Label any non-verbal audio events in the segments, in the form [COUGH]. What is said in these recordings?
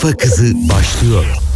Kafa Kızı başlıyor.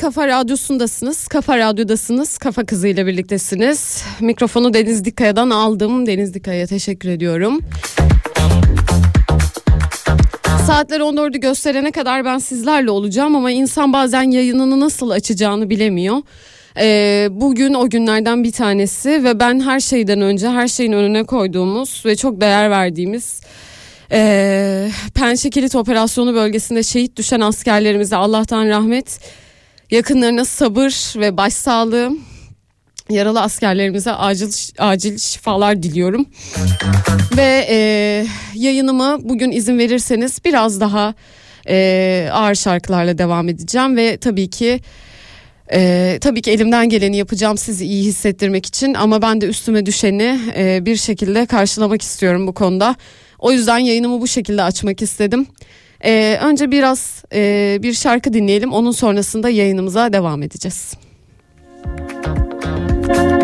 Kafa radyosundasınız. Kafa radyodasınız. Kafa kızı ile birliktesiniz. Mikrofonu Deniz Dikaya'dan aldım. Deniz Dikaya'ya teşekkür ediyorum. Saatler 14'ü gösterene kadar ben sizlerle olacağım ama insan bazen yayınını nasıl açacağını bilemiyor. Ee, bugün o günlerden bir tanesi ve ben her şeyden önce her şeyin önüne koyduğumuz ve çok değer verdiğimiz e, Pençe Kilit Operasyonu bölgesinde şehit düşen askerlerimize Allah'tan rahmet, yakınlarına sabır ve başsağlığı, yaralı askerlerimize acil acil şifalar diliyorum. Ve e, yayınımı bugün izin verirseniz biraz daha e, ağır şarkılarla devam edeceğim ve tabii ki ee, tabii ki elimden geleni yapacağım sizi iyi hissettirmek için ama ben de üstüme düşeni e, bir şekilde karşılamak istiyorum bu konuda. O yüzden yayınımı bu şekilde açmak istedim. Ee, önce biraz e, bir şarkı dinleyelim onun sonrasında yayınımıza devam edeceğiz. titreşir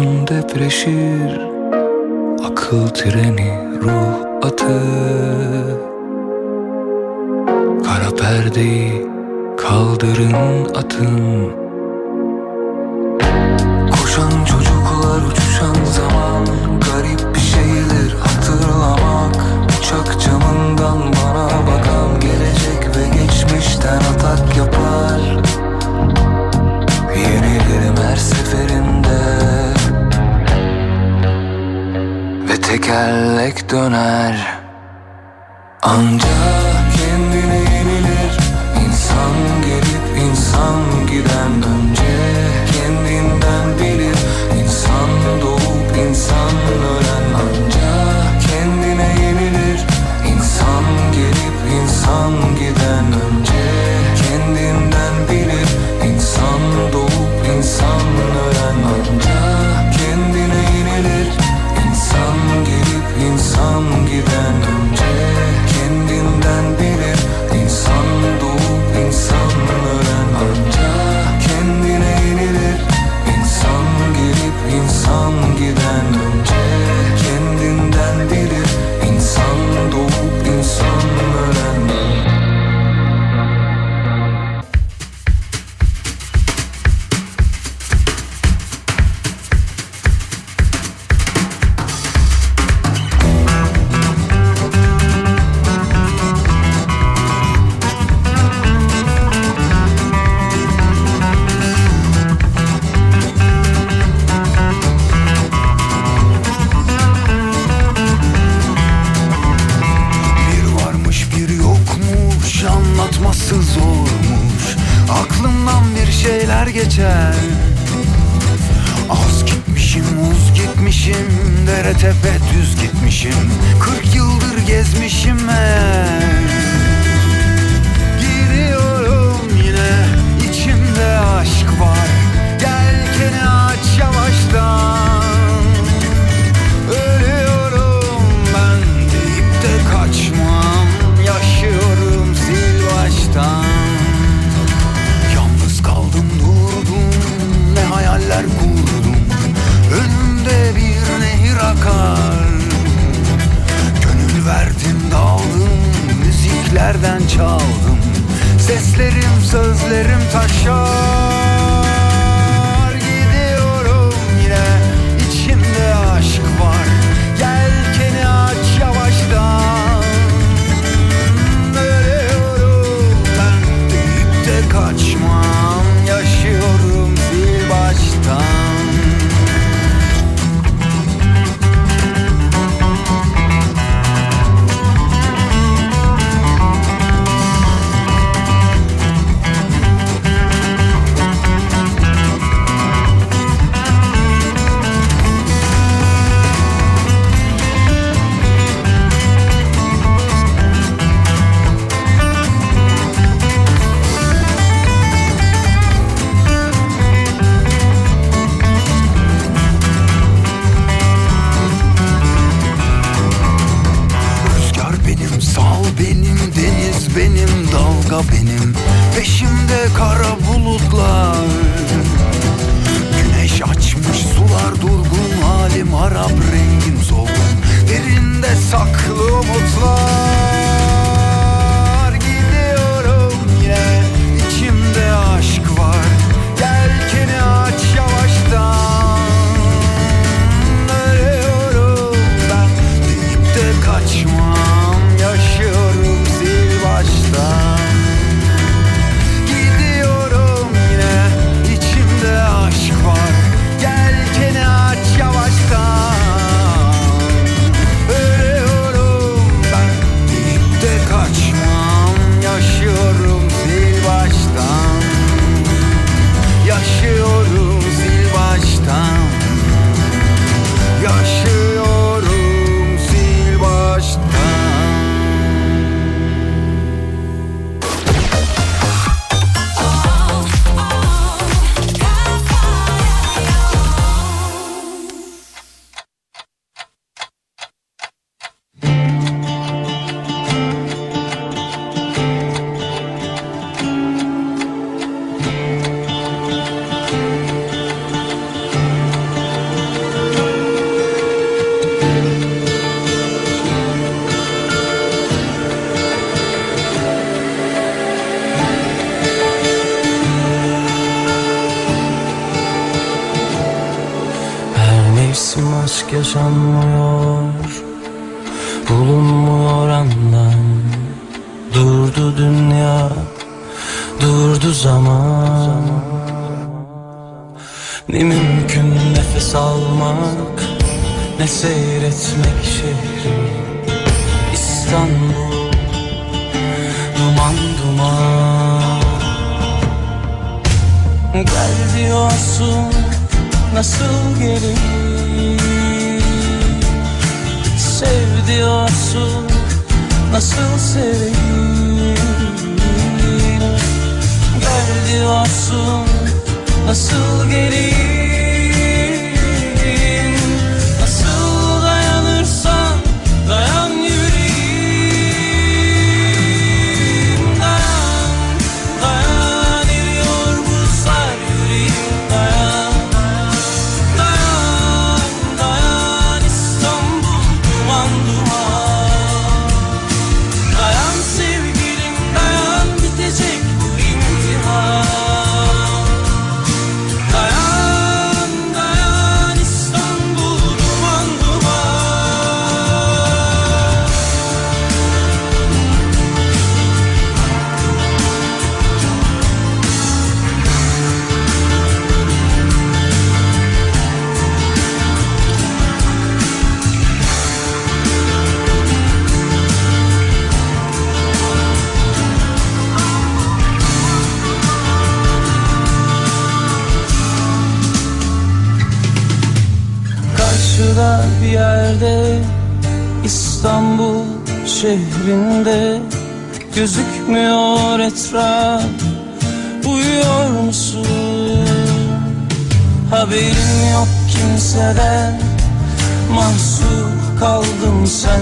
Arzun depreşir. Akıl treni ruh atı. Kara perdeyi kaldırın atın tekerlek döner. Ancak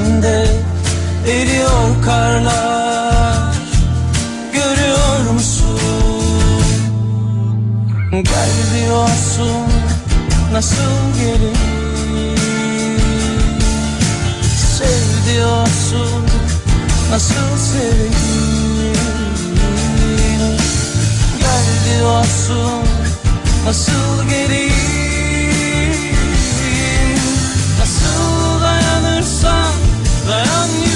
bende eriyor karlar Görüyor musun? Gel diyorsun nasıl gelir? Sev diyorsun nasıl sevilir? Gel diyorsun nasıl gelir? that I'm.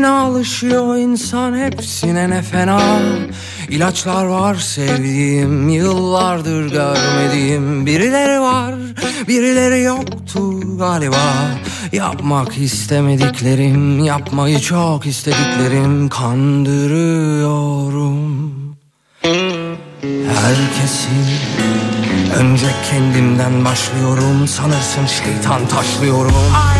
Hepsine alışıyor insan hepsine ne fena. İlaçlar var sevdiğim yıllardır görmediğim. Birileri var birileri yoktu galiba. Yapmak istemediklerim yapmayı çok istediklerim. Kandırıyorum. Herkesi Önce kendimden başlıyorum. Sanırsın şeytan taşlıyorum. Ay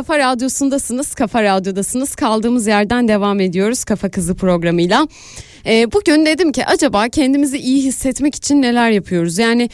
kafa radyosundasınız. Kafa radyodasınız. Kaldığımız yerden devam ediyoruz Kafa Kızı programıyla. Ee, bugün dedim ki acaba kendimizi iyi hissetmek için neler yapıyoruz? Yani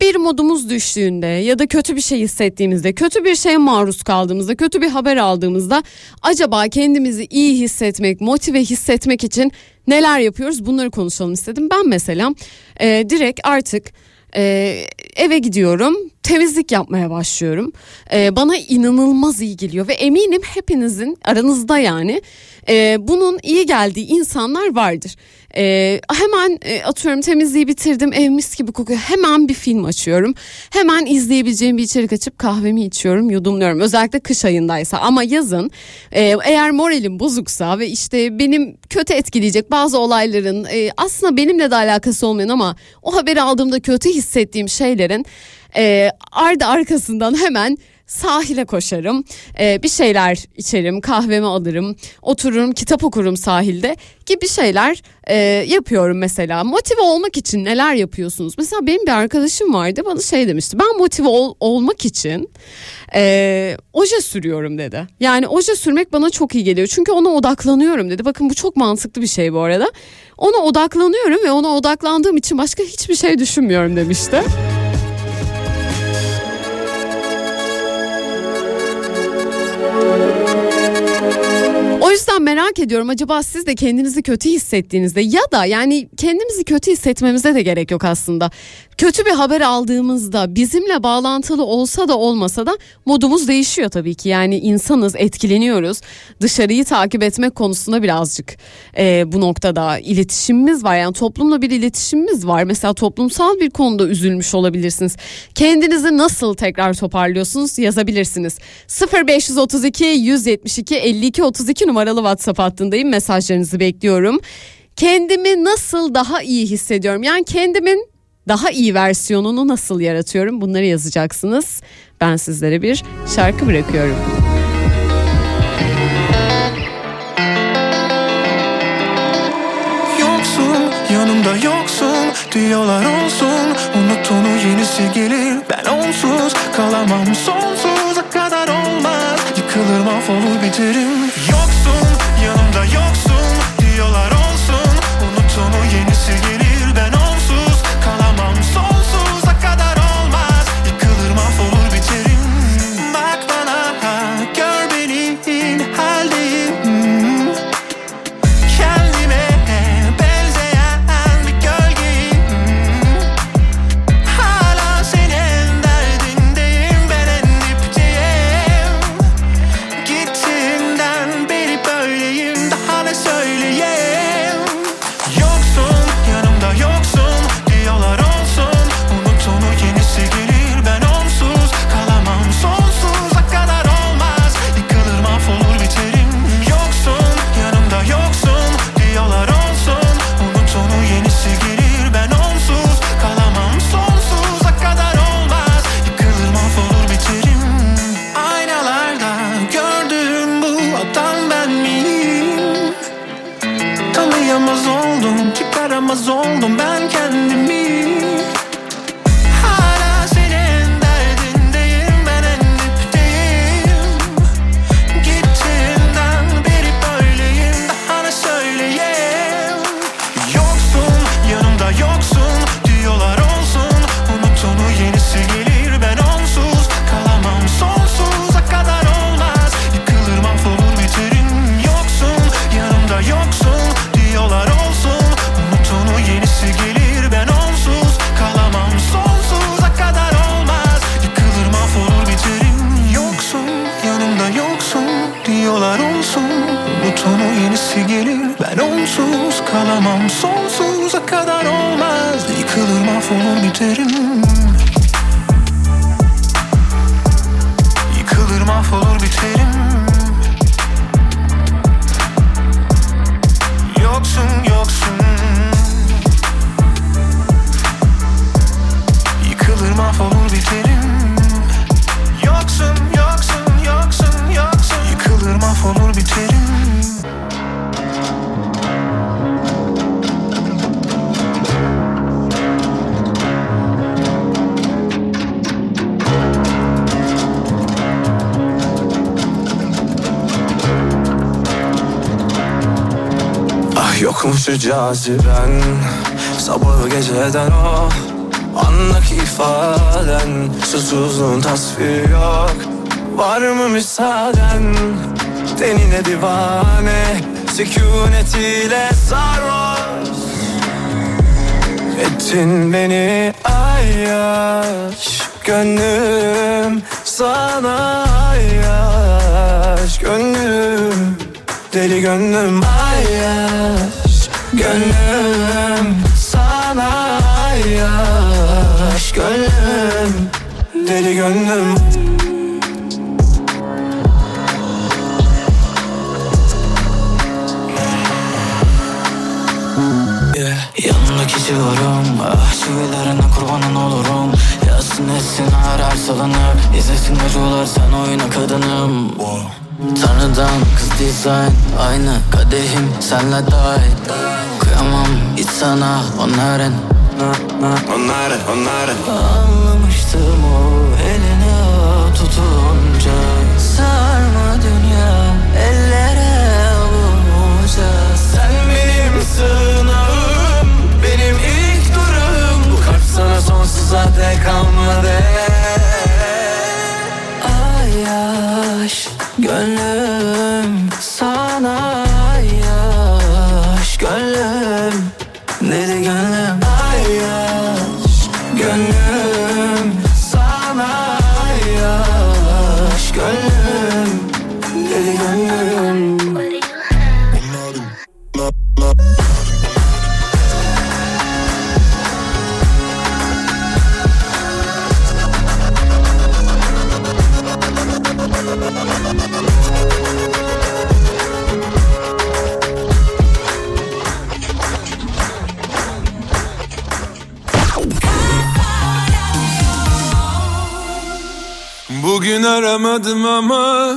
bir modumuz düştüğünde ya da kötü bir şey hissettiğimizde, kötü bir şeye maruz kaldığımızda, kötü bir haber aldığımızda acaba kendimizi iyi hissetmek, motive hissetmek için neler yapıyoruz? Bunları konuşalım istedim. Ben mesela e, direkt artık e, eve gidiyorum temizlik yapmaya başlıyorum. E, bana inanılmaz iyi geliyor ve eminim hepinizin aranızda yani e, bunun iyi geldiği insanlar vardır. E, hemen e, atıyorum temizliği bitirdim ev mis gibi kokuyor hemen bir film açıyorum. Hemen izleyebileceğim bir içerik açıp kahvemi içiyorum yudumluyorum özellikle kış ayındaysa ama yazın e, eğer moralim bozuksa ve işte benim kötü etkileyecek bazı olayların e, aslında benimle de alakası olmayan ama o haberi aldığımda kötü hissettiğim şeylerin e, ardı arkasından hemen sahile koşarım. E, bir şeyler içerim kahvemi alırım otururum kitap okurum sahilde gibi şeyler e, yapıyorum mesela. Motive olmak için neler yapıyorsunuz? Mesela benim bir arkadaşım vardı bana şey demişti ben motive ol- olmak için e, oje sürüyorum dedi. Yani oje sürmek bana çok iyi geliyor çünkü ona odaklanıyorum dedi. Bakın bu çok mantıklı bir şey bu arada. Ona odaklanıyorum ve ona odaklandığım için başka hiçbir şey düşünmüyorum demişti. Yüzden merak ediyorum acaba siz de kendinizi kötü hissettiğinizde ya da yani kendimizi kötü hissetmemize de gerek yok aslında. Kötü bir haber aldığımızda bizimle bağlantılı olsa da olmasa da modumuz değişiyor tabii ki. Yani insanız etkileniyoruz. Dışarıyı takip etmek konusunda birazcık e, bu noktada iletişimimiz var. Yani toplumla bir iletişimimiz var. Mesela toplumsal bir konuda üzülmüş olabilirsiniz. Kendinizi nasıl tekrar toparlıyorsunuz yazabilirsiniz. 0532 172 52 32 numaralı WhatsApp hattındayım. Mesajlarınızı bekliyorum. Kendimi nasıl daha iyi hissediyorum? Yani kendimin daha iyi versiyonunu nasıl yaratıyorum? Bunları yazacaksınız. Ben sizlere bir şarkı bırakıyorum. Yoksun yanımda yoksun diyorlar olsun Unut yenisi gelir ben onsuz Kalamam sonsuza kadar olmaz Yıkılır mahvolur biterim Yoksun yanımda yoksun diyorlar Kalamam sonsuza kadar olmaz. Yıkılır mahvolur biterim Ah yokmuş şu caziben Sabahı geceden o Andaki ifaden. Susuzluğun tasviri yok Var mı müsaaden? Tenine divane Sükunetiyle sarhoş. Ettin beni ayyaş Gönlüm sana ayyaş. Gönlüm Deli gönlüm ayyaş Gönlüm sana ayyaş Gönlüm Deli gönlüm. Yeah. Yanındaki civarım Ah çivilerine kurbanın olurum. Yazsın etsin arar salınıp İzlesin acılar sen oyna kadınım Tanrıdan kız dizayn Aynı kadehim senle dahil. Kıyamam hiç sana onların. Onların onların. Anlamıştım o elini tutunca. Sarma dünya ellere avunca Sen benim sığınağım Benim ilk durum Bu kalp sana sonsuza dek kalmadı Ayaş gönlüm sana Bugün aramadım ama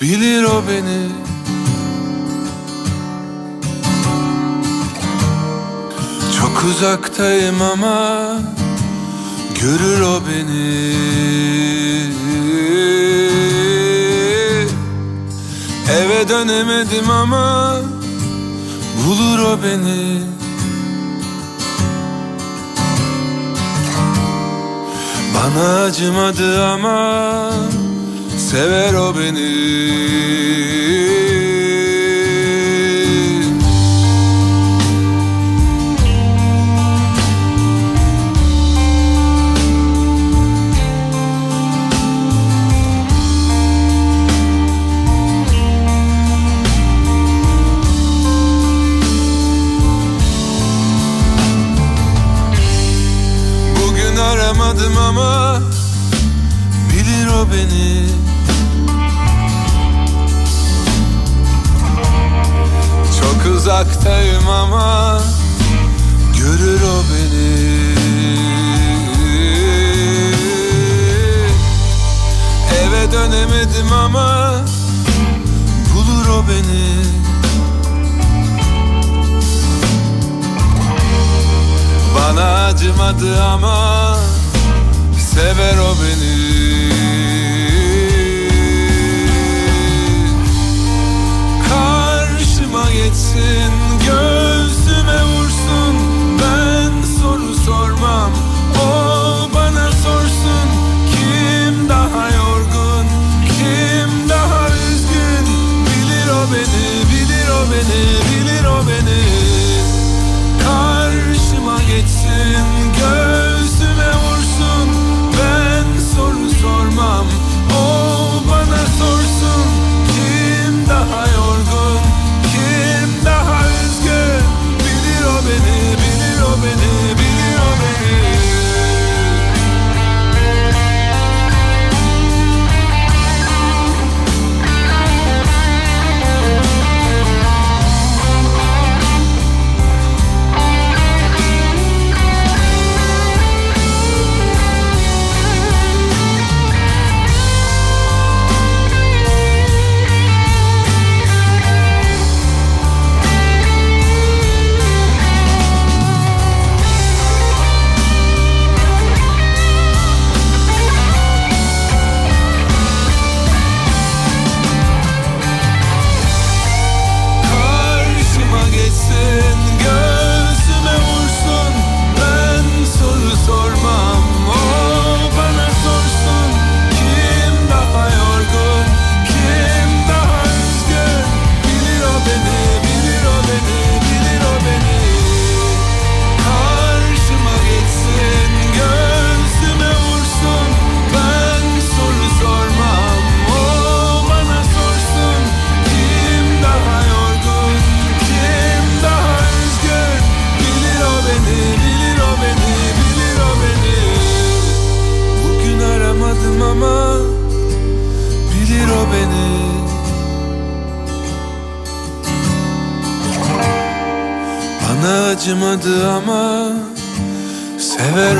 bilir o beni. Çok uzaktayım ama görür o beni. Eve dönemedim ama bulur o beni Bana acımadı ama sever o beni Bugün aramadım ama bilir o beni. Çok uzaktayım ama görür o beni. Eve dönemedim ama bulur o beni. Acımadı ama Sever o beni. Karşıma geçsin Göğsüme acımadı ama Sever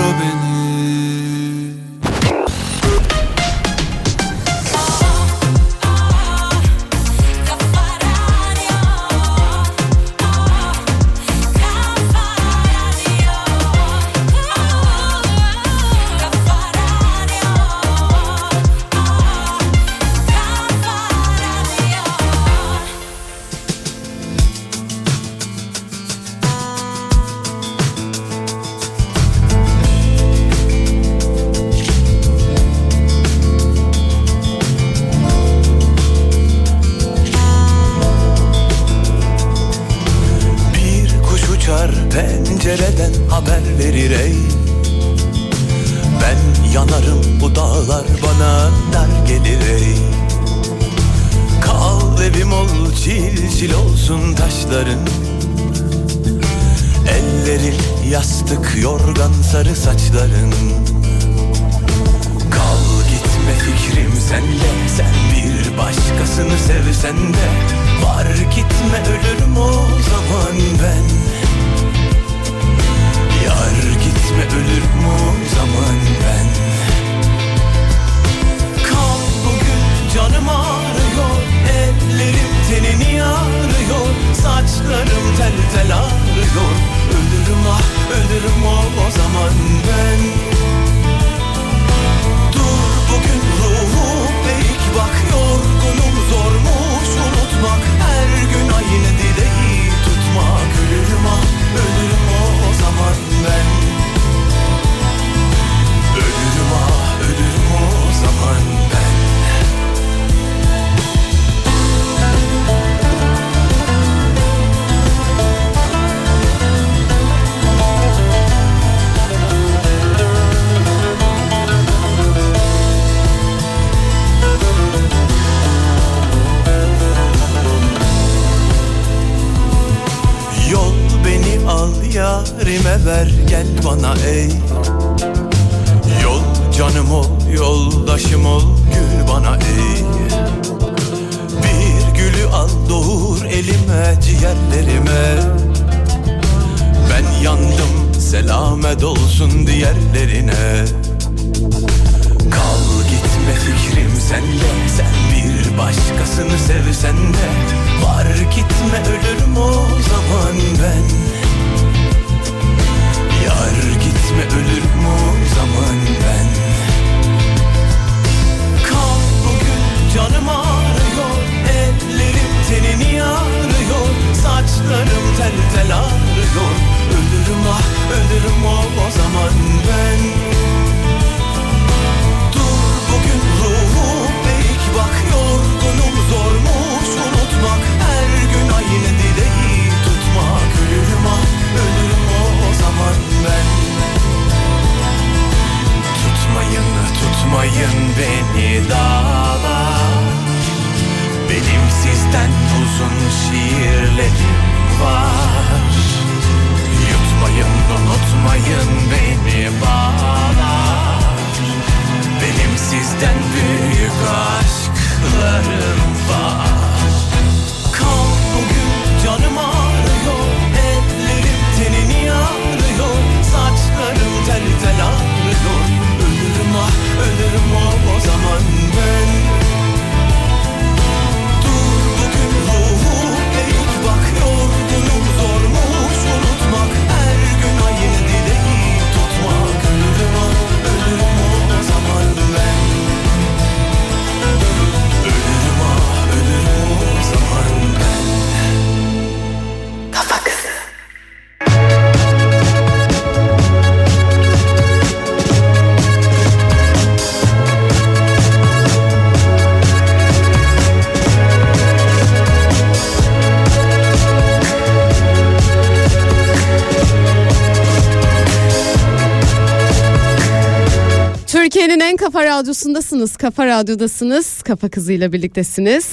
radyosundasınız. Kafa radyodasınız. Kafa kızıyla birliktesiniz.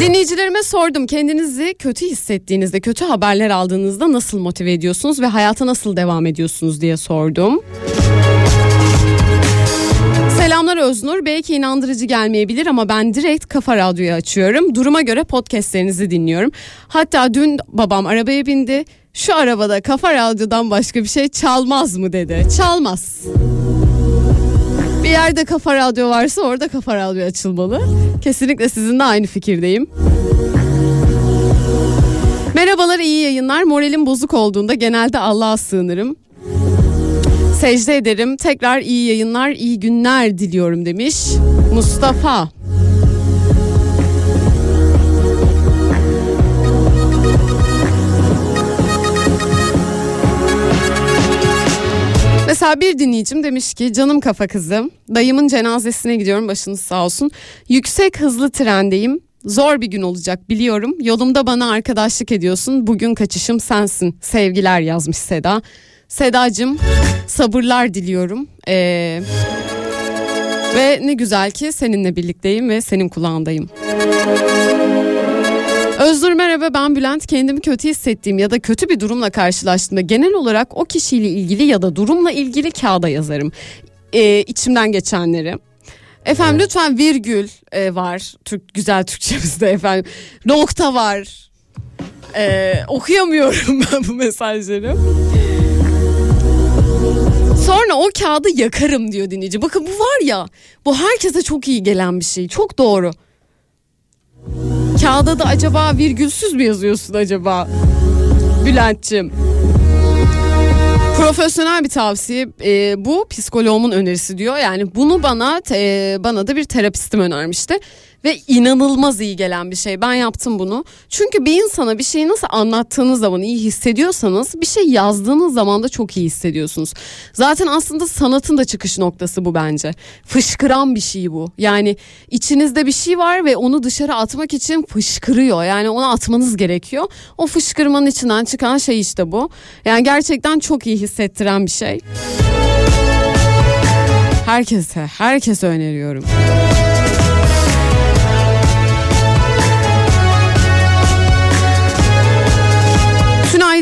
Dinleyicilerime sordum kendinizi kötü hissettiğinizde, kötü haberler aldığınızda nasıl motive ediyorsunuz ve hayata nasıl devam ediyorsunuz diye sordum. Selamlar Öznur. Belki inandırıcı gelmeyebilir ama ben direkt Kafa Radyo'yu açıyorum. Duruma göre podcastlerinizi dinliyorum. Hatta dün babam arabaya bindi. Şu arabada Kafa Radyo'dan başka bir şey çalmaz mı dedi. Çalmaz. Bir yerde Kafa Radyo varsa orada Kafa Radyo açılmalı. Kesinlikle sizinle aynı fikirdeyim. Merhabalar iyi yayınlar. Moralim bozuk olduğunda genelde Allah'a sığınırım. Secde ederim. Tekrar iyi yayınlar, iyi günler diliyorum demiş Mustafa. Mesela bir dinleyicim demiş ki canım kafa kızım dayımın cenazesine gidiyorum başınız sağ olsun. Yüksek hızlı trendeyim zor bir gün olacak biliyorum yolumda bana arkadaşlık ediyorsun bugün kaçışım sensin sevgiler yazmış Seda. Sedacığım sabırlar diliyorum ee, ve ne güzel ki seninle birlikteyim ve senin kulağındayım. Özgür merhaba ben Bülent kendimi kötü hissettiğim ya da kötü bir durumla karşılaştığımda genel olarak o kişiyle ilgili ya da durumla ilgili kağıda yazarım ee, içimden geçenleri. Efendim lütfen virgül e, var Türk güzel Türkçemizde efendim nokta var Ee, okuyamıyorum [LAUGHS] ben bu mesajları. Sonra o kağıdı yakarım diyor dinleyici. Bakın bu var ya bu herkese çok iyi gelen bir şey. Çok doğru. Kağıda da acaba virgülsüz mü yazıyorsun acaba? Bülent'ciğim. Profesyonel bir tavsiye e, bu psikoloğumun önerisi diyor. Yani bunu bana te- bana da bir terapistim önermişti ve inanılmaz iyi gelen bir şey. Ben yaptım bunu. Çünkü bir insana bir şeyi nasıl anlattığınız zaman iyi hissediyorsanız bir şey yazdığınız zaman da çok iyi hissediyorsunuz. Zaten aslında sanatın da çıkış noktası bu bence. Fışkıran bir şey bu. Yani içinizde bir şey var ve onu dışarı atmak için fışkırıyor. Yani onu atmanız gerekiyor. O fışkırmanın içinden çıkan şey işte bu. Yani gerçekten çok iyi hissettiren bir şey. Herkese, herkese öneriyorum.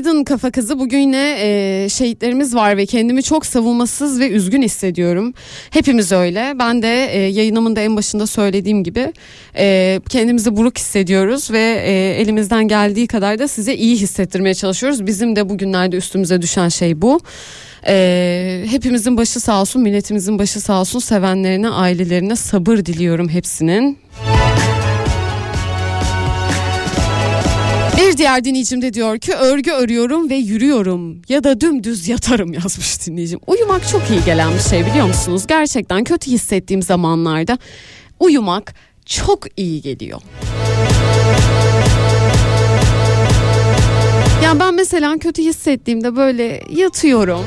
Günaydın kafa kızı. Bugün yine e, şehitlerimiz var ve kendimi çok savunmasız ve üzgün hissediyorum. Hepimiz öyle. Ben de e, yayınımın da en başında söylediğim gibi e, kendimizi buruk hissediyoruz ve e, elimizden geldiği kadar da size iyi hissettirmeye çalışıyoruz. Bizim de bugünlerde üstümüze düşen şey bu. E, hepimizin başı sağ olsun, milletimizin başı sağ olsun. Sevenlerine, ailelerine sabır diliyorum hepsinin. Bir diğer dinleyicim de diyor ki örgü örüyorum ve yürüyorum ya da dümdüz yatarım [LAUGHS] yazmış dinleyicim. Uyumak çok iyi gelen bir şey biliyor musunuz? Gerçekten kötü hissettiğim zamanlarda uyumak çok iyi geliyor. Ya ben mesela kötü hissettiğimde böyle yatıyorum.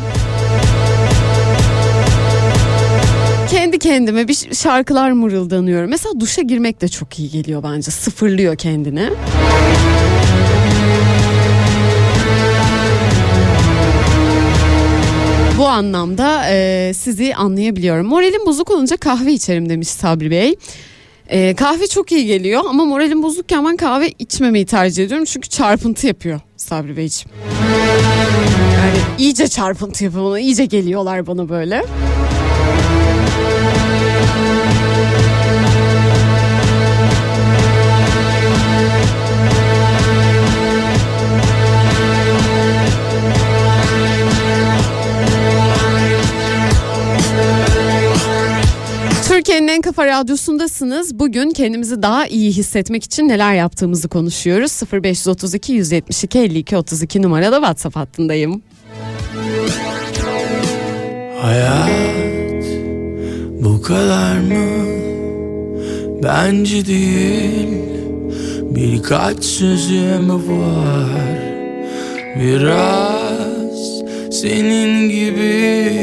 Kendi kendime bir şarkılar mırıldanıyorum. Mesela duşa girmek de çok iyi geliyor bence. Sıfırlıyor kendini. Bu anlamda e, sizi anlayabiliyorum. Moralim bozuk olunca kahve içerim demiş Sabri Bey. E, kahve çok iyi geliyor ama moralim bozukken ben kahve içmemeyi tercih ediyorum. Çünkü çarpıntı yapıyor Sabri Beyciğim. Yani iyice çarpıntı yapıyor bana, iyice geliyorlar bana böyle. Türkiye'nin en kafa radyosundasınız. Bugün kendimizi daha iyi hissetmek için neler yaptığımızı konuşuyoruz. 0532 172 52 32 numaralı WhatsApp hattındayım. Hayat bu kadar mı? Bence değil Birkaç sözüm var Biraz senin gibi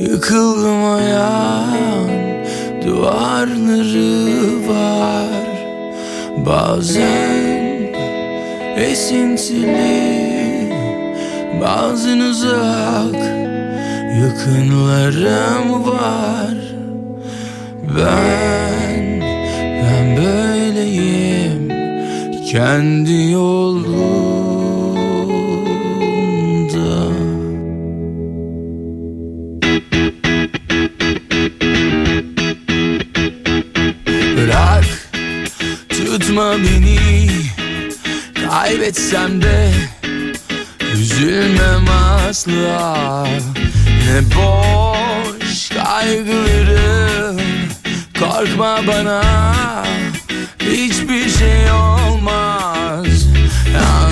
Yıkılmayan duvarları var. Bazen esintili Bazen uzak yakınlarım var. Ben, ben böyleyim kendi yolumda tutma beni. Kaybetsem de Üzülmem asla. Ne boş kaygılarım. Korkma bana. Hiçbir şey olmaz. Yanlış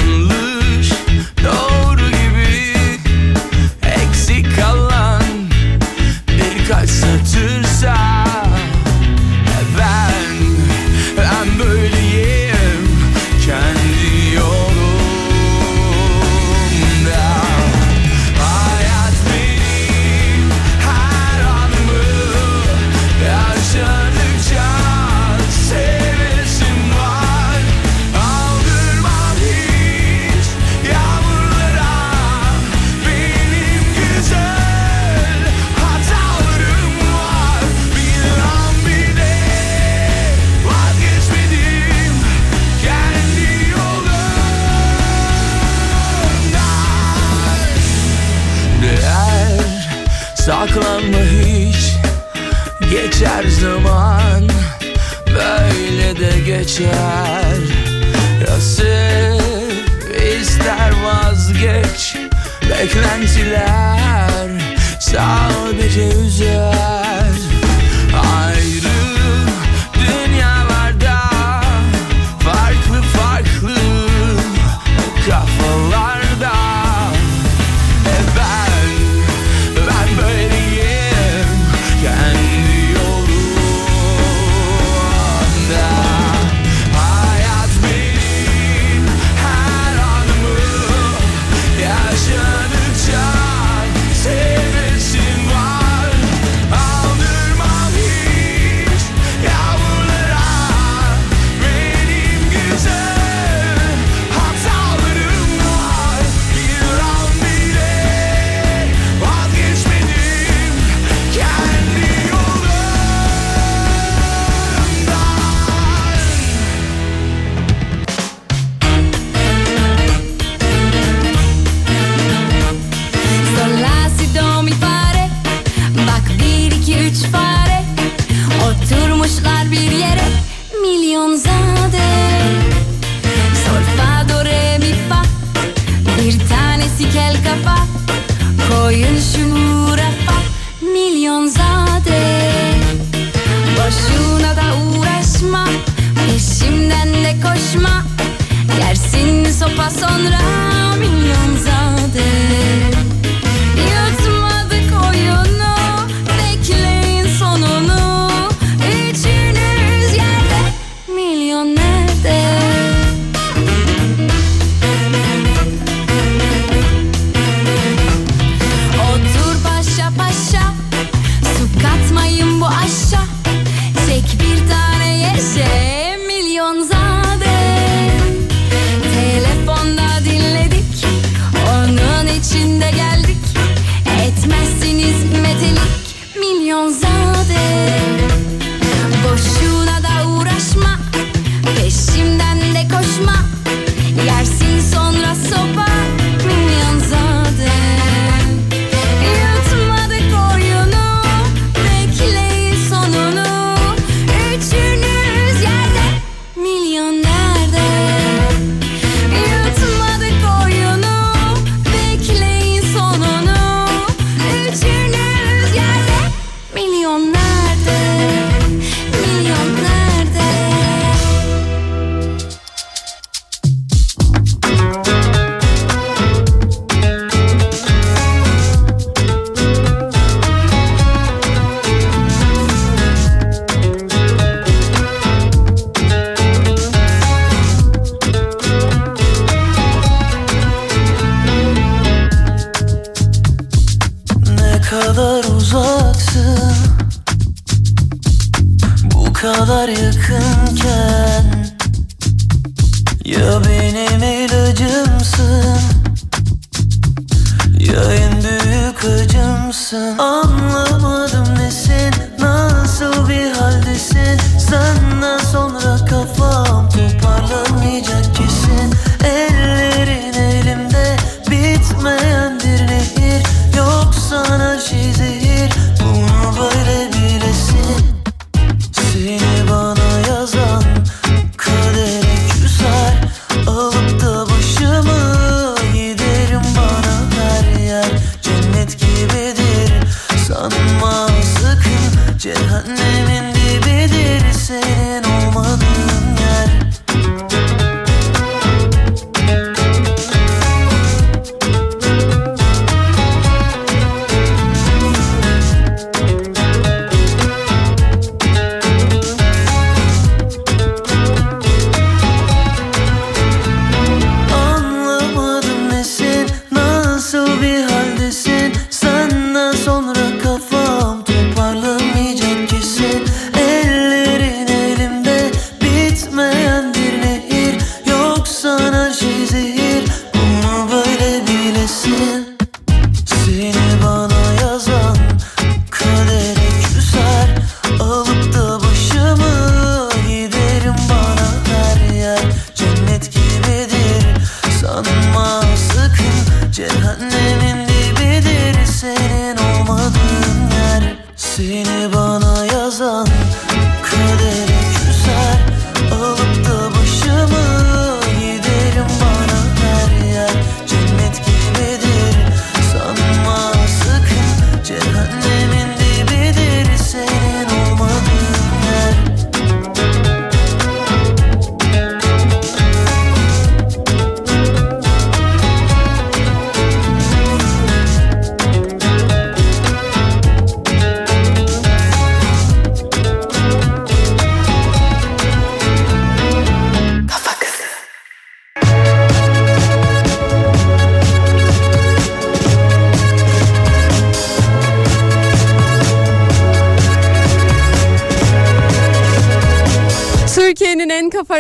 geçer. Ya sev ister vazgeç Beklentiler sadece üzer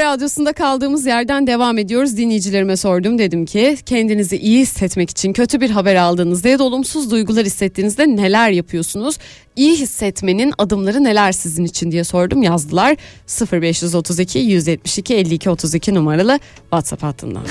radyosunda kaldığımız yerden devam ediyoruz. Dinleyicilerime sordum dedim ki kendinizi iyi hissetmek için kötü bir haber aldığınızda ya da olumsuz duygular hissettiğinizde neler yapıyorsunuz? İyi hissetmenin adımları neler sizin için diye sordum yazdılar 0532 172 52 32 numaralı WhatsApp hattından.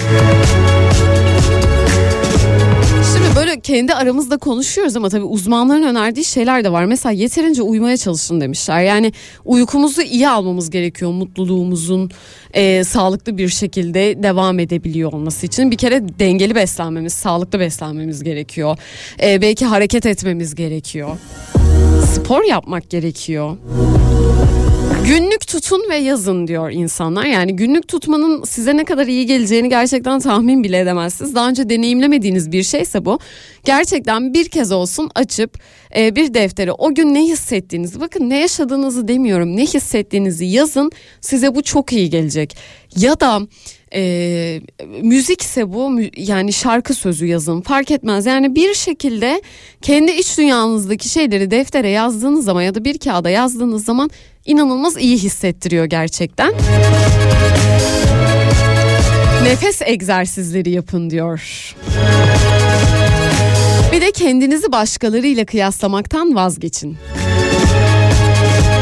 Şimdi böyle kendi aramızda konuşuyoruz ama tabii uzmanların önerdiği şeyler de var. Mesela yeterince uyumaya çalışın demişler. Yani uykumuzu iyi almamız gerekiyor mutluluğumuzun e, sağlıklı bir şekilde devam edebiliyor olması için. Bir kere dengeli beslenmemiz, sağlıklı beslenmemiz gerekiyor. E, belki hareket etmemiz gerekiyor. Spor yapmak gerekiyor. Günlük tutun ve yazın diyor insanlar. Yani günlük tutmanın size ne kadar iyi geleceğini gerçekten tahmin bile edemezsiniz. Daha önce deneyimlemediğiniz bir şeyse bu. Gerçekten bir kez olsun açıp e, bir deftere o gün ne hissettiğinizi bakın ne yaşadığınızı demiyorum ne hissettiğinizi yazın size bu çok iyi gelecek. Ya da e, müzikse bu yani şarkı sözü yazın fark etmez. Yani bir şekilde kendi iç dünyanızdaki şeyleri deftere yazdığınız zaman ya da bir kağıda yazdığınız zaman inanılmaz iyi hissettiriyor gerçekten. Nefes egzersizleri yapın diyor. Bir de kendinizi başkalarıyla kıyaslamaktan vazgeçin.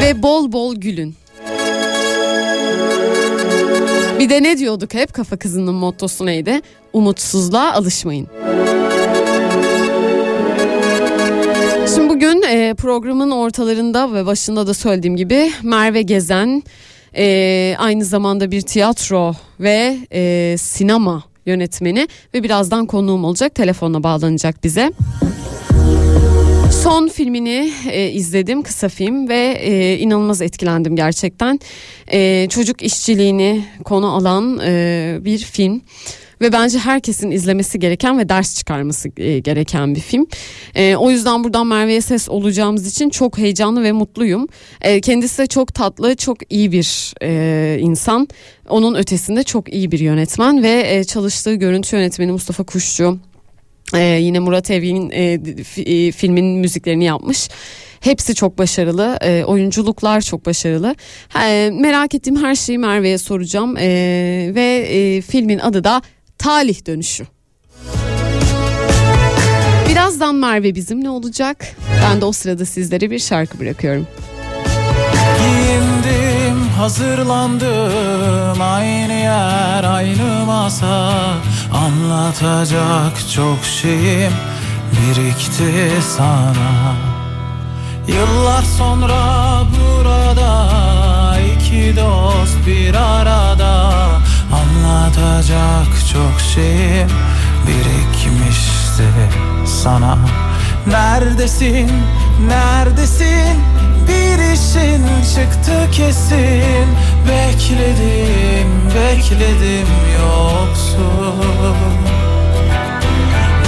Ve bol bol gülün. Bir de ne diyorduk hep kafa kızının mottosu neydi? Umutsuzluğa alışmayın. Şimdi bugün e, programın ortalarında ve başında da söylediğim gibi Merve Gezen e, aynı zamanda bir tiyatro ve e, sinema yönetmeni ve birazdan konuğum olacak telefonla bağlanacak bize. Son filmini e, izledim kısa film ve e, inanılmaz etkilendim gerçekten. E, çocuk işçiliğini konu alan e, bir film ve bence herkesin izlemesi gereken ve ders çıkarması e, gereken bir film. E, o yüzden buradan Merve'ye ses olacağımız için çok heyecanlı ve mutluyum. E, kendisi de çok tatlı, çok iyi bir e, insan. Onun ötesinde çok iyi bir yönetmen ve e, çalıştığı görüntü yönetmeni Mustafa Kuşçu Ee, yine Murat Evgen'in e, e, filmin müziklerini yapmış. Hepsi çok başarılı. E, oyunculuklar çok başarılı. E, merak ettiğim her şeyi Merve'ye soracağım. E, ve e, filmin adı da Talih Dönüşü. Birazdan Merve bizimle olacak. Ben de o sırada sizlere bir şarkı bırakıyorum. Giyindim, hazırlandım. Aynı yer, aynı masa. Anlatacak çok şeyim birikti sana. Yıllar sonra burada iki dost bir arada. Anlatacak çok şeyim birikmişti sana. Neredesin, neredesin bir işin çıktı kesin. Bekledim, bekledim yoksun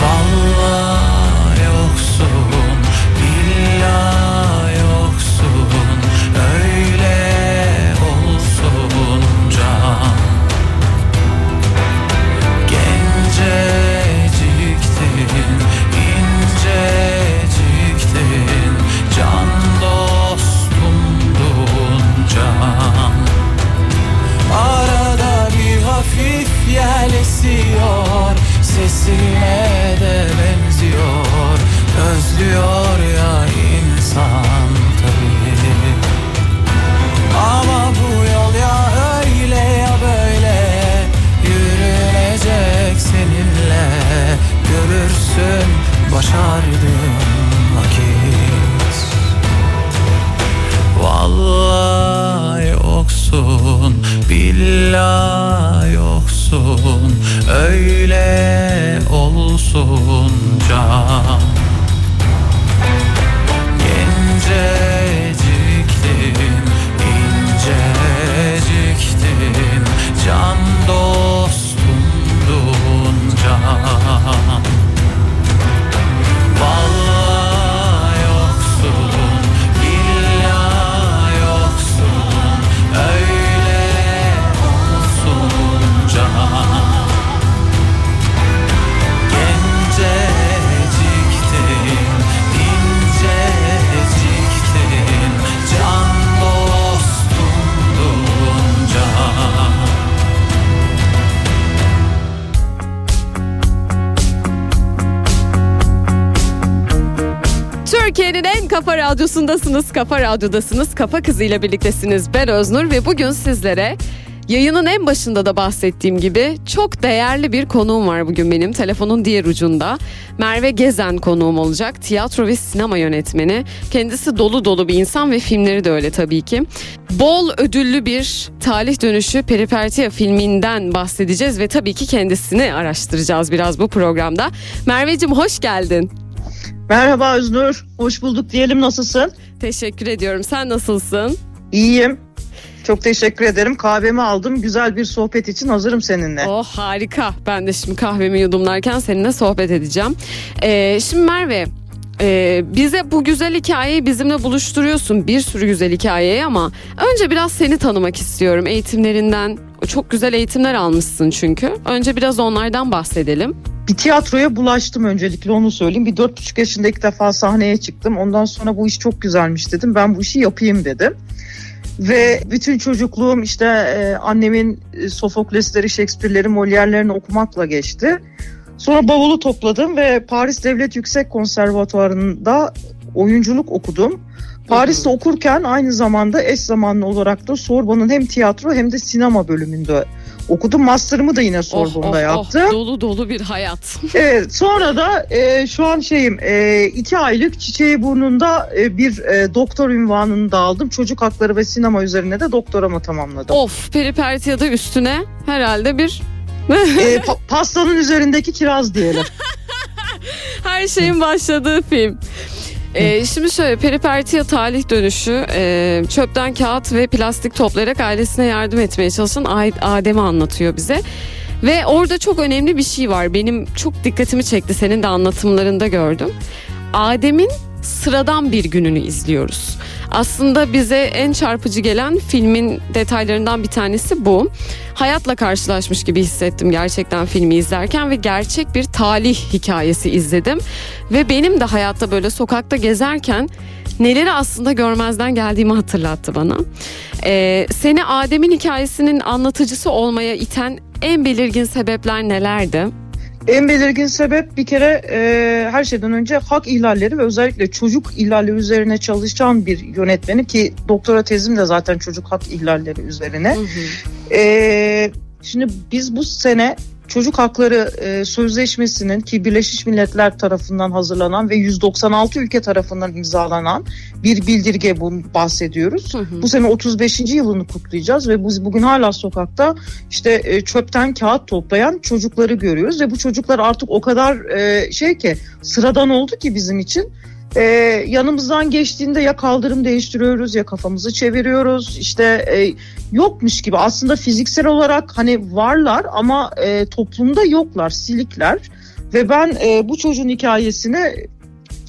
Vallahi hafif yel esiyor Sesine de benziyor. Özlüyor ya insan tabii. Ama bu yol ya öyle ya böyle. Yürünecek seninle Görürsün başardığın vakit. Vallahi yoksun, billahi yoksun Öyle olsun can. Genceciktin, inceciktin Can dostumdun can Türkiye'nin en kafa radyosundasınız, kafa radyodasınız, kafa kızıyla birliktesiniz. Ben Öznur ve bugün sizlere yayının en başında da bahsettiğim gibi çok değerli bir konuğum var bugün benim. Telefonun diğer ucunda Merve Gezen konuğum olacak. Tiyatro ve sinema yönetmeni. Kendisi dolu dolu bir insan ve filmleri de öyle tabii ki. Bol ödüllü bir talih dönüşü Peripertia filminden bahsedeceğiz ve tabii ki kendisini araştıracağız biraz bu programda. Merveciğim hoş geldin. Merhaba Öznur. Hoş bulduk diyelim. Nasılsın? Teşekkür ediyorum. Sen nasılsın? İyiyim. Çok teşekkür ederim. Kahvemi aldım. Güzel bir sohbet için hazırım seninle. Oh harika. Ben de şimdi kahvemi yudumlarken seninle sohbet edeceğim. Ee, şimdi Merve e, bize bu güzel hikayeyi bizimle buluşturuyorsun. Bir sürü güzel hikayeyi ama önce biraz seni tanımak istiyorum. Eğitimlerinden çok güzel eğitimler almışsın çünkü. Önce biraz onlardan bahsedelim. Bir tiyatroya bulaştım öncelikle onu söyleyeyim. Bir dört buçuk yaşında ilk defa sahneye çıktım. Ondan sonra bu iş çok güzelmiş dedim. Ben bu işi yapayım dedim. Ve bütün çocukluğum işte e, annemin e, Sofoklesleri, Shakespeare'leri, Molière'lerini okumakla geçti. Sonra bavulu topladım ve Paris Devlet Yüksek Konservatuvarı'nda oyunculuk okudum. Paris'te okurken aynı zamanda eş zamanlı olarak da Sorbonne'un hem tiyatro hem de sinema bölümünde okudum. Master'ımı da yine Sorbonne'da oh, oh, yaptım. Oh, dolu dolu bir hayat. [LAUGHS] Evet sonra da e, şu an şeyim e, iki aylık çiçeği burnunda e, bir e, doktor ünvanını da aldım. Çocuk hakları ve sinema üzerine de doktoramı tamamladım. of Peripertia'da üstüne herhalde bir [LAUGHS] E, pa- pastanın üzerindeki kiraz diyelim. Her şeyin başladığı film. Ee, şimdi şöyle Peripertia talih dönüşü e, çöpten kağıt ve plastik toplayarak ailesine yardım etmeye çalışan Adem'i anlatıyor bize. Ve orada çok önemli bir şey var. Benim çok dikkatimi çekti. Senin de anlatımlarında gördüm. Adem'in sıradan bir gününü izliyoruz. Aslında bize en çarpıcı gelen filmin detaylarından bir tanesi bu. Hayatla karşılaşmış gibi hissettim gerçekten filmi izlerken ve gerçek bir talih hikayesi izledim. Ve benim de hayatta böyle sokakta gezerken neleri aslında görmezden geldiğimi hatırlattı bana. Ee, seni Adem'in hikayesinin anlatıcısı olmaya iten en belirgin sebepler nelerdi? En belirgin sebep bir kere e, her şeyden önce hak ihlalleri ve özellikle çocuk ihlali üzerine çalışan bir yönetmeni ki doktora tezim de zaten çocuk hak ihlalleri üzerine. E, şimdi biz bu sene Çocuk Hakları e, Sözleşmesi'nin ki Birleşmiş Milletler tarafından hazırlanan ve 196 ülke tarafından imzalanan bir bildirge bunu bahsediyoruz. Hı hı. Bu sene 35. yılını kutlayacağız ve biz bugün hala sokakta işte e, çöpten kağıt toplayan çocukları görüyoruz ve bu çocuklar artık o kadar e, şey ki sıradan oldu ki bizim için. E, yanımızdan geçtiğinde ya kaldırım değiştiriyoruz ya kafamızı çeviriyoruz işte e, yokmuş gibi aslında fiziksel olarak hani varlar ama e, toplumda yoklar silikler ve ben e, bu çocuğun hikayesini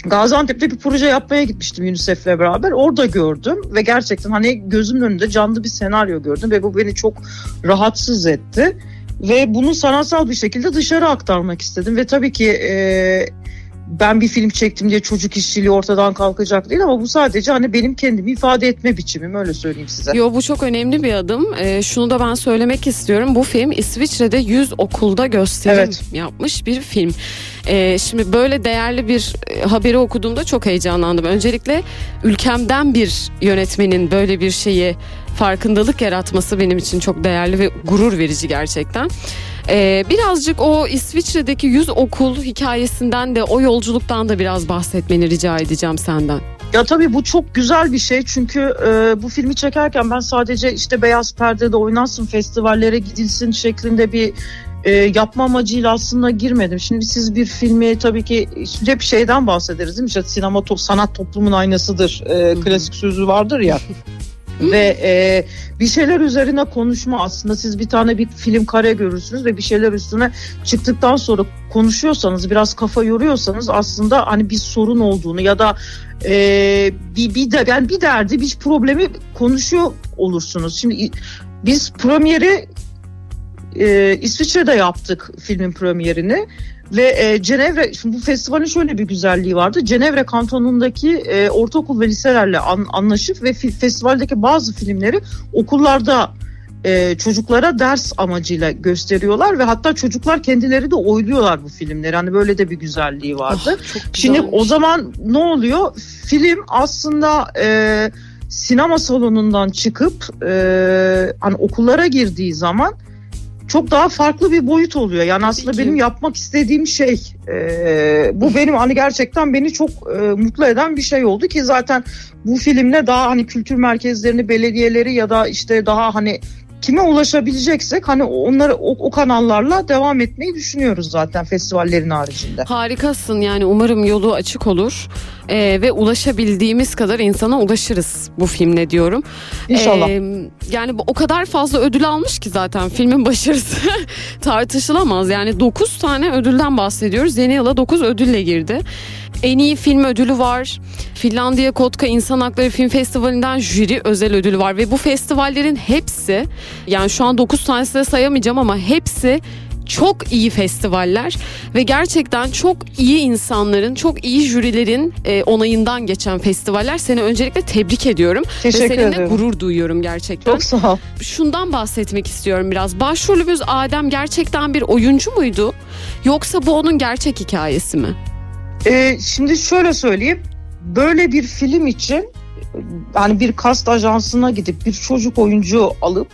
Gaziantep'te bir proje yapmaya gitmiştim UNICEF'le beraber. Orada gördüm ve gerçekten hani gözümün önünde canlı bir senaryo gördüm ve bu beni çok rahatsız etti. Ve bunu sanatsal bir şekilde dışarı aktarmak istedim ve tabii ki e, ben bir film çektim diye çocuk işçiliği ortadan kalkacak değil ama bu sadece hani benim kendimi ifade etme biçimim öyle söyleyeyim size. Yo bu çok önemli bir adım. Ee, şunu da ben söylemek istiyorum. Bu film İsviçre'de 100 okulda gösterim Evet. yapmış bir film. Ee, şimdi böyle değerli bir e, haberi okuduğumda çok heyecanlandım. Öncelikle ülkemden bir yönetmenin böyle bir şeyi farkındalık yaratması benim için çok değerli ve gurur verici gerçekten. Ee, birazcık o İsviçre'deki 100 okul hikayesinden de o yolculuktan da biraz bahsetmeni rica edeceğim senden. Ya tabii bu çok güzel bir şey çünkü e, bu filmi çekerken ben sadece işte beyaz perdede oynansın, festivallere gidilsin şeklinde bir e, yapma amacıyla aslında girmedim. Şimdi siz bir filmi tabii ki hep şeyden bahsederiz değil mi? İşte sinema to- sanat toplumun aynasıdır. E, klasik sözü vardır ya. [LAUGHS] ve e, bir şeyler üzerine konuşma aslında siz bir tane bir film kare görürsünüz ve bir şeyler üstüne çıktıktan sonra konuşuyorsanız biraz kafa yoruyorsanız aslında hani bir sorun olduğunu ya da e, bir bir de yani bir derdi bir problemi konuşuyor olursunuz. Şimdi biz premieri e, İsviçre'de yaptık filmin premierini ve e, Cenevre şimdi bu festivalin şöyle bir güzelliği vardı. Cenevre kantonundaki e, ortaokul ve liselerle an- anlaşıp ve fi- festivaldeki bazı filmleri okullarda e, çocuklara ders amacıyla gösteriyorlar ve hatta çocuklar kendileri de oyluyorlar bu filmleri. Hani böyle de bir güzelliği vardı. Ah, çok Şimdi güzelmiş. o zaman ne oluyor? Film aslında e, sinema salonundan çıkıp e, hani okullara girdiği zaman çok daha farklı bir boyut oluyor. Yani aslında ki. benim yapmak istediğim şey e, bu benim hani gerçekten beni çok e, mutlu eden bir şey oldu ki zaten bu filmle daha hani kültür merkezlerini, belediyeleri ya da işte daha hani kime ulaşabileceksek hani onları o, o kanallarla devam etmeyi düşünüyoruz zaten festivallerin haricinde. Harikasın yani umarım yolu açık olur Ee, ve ulaşabildiğimiz kadar insana ulaşırız bu filmle diyorum. İnşallah. Ee, yani bu o kadar fazla ödül almış ki zaten filmin başarısı [LAUGHS] tartışılamaz. Yani 9 tane ödülden bahsediyoruz. Yeni yıla 9 ödülle girdi. En iyi film ödülü var. Finlandiya Kotka İnsan Hakları Film Festivali'nden jüri özel ödülü var ve bu festivallerin hepsi yani şu an 9 tanesi de sayamayacağım ama hepsi çok iyi festivaller ve gerçekten çok iyi insanların, çok iyi jürilerin e, onayından geçen festivaller. Seni öncelikle tebrik ediyorum Teşekkür ve seninle ederim. gurur duyuyorum gerçekten. Çok sağ ol. Şundan bahsetmek istiyorum biraz. Başrolümüz Adem gerçekten bir oyuncu muydu? Yoksa bu onun gerçek hikayesi mi? Ee, şimdi şöyle söyleyeyim. Böyle bir film için yani bir kast ajansına gidip bir çocuk oyuncu alıp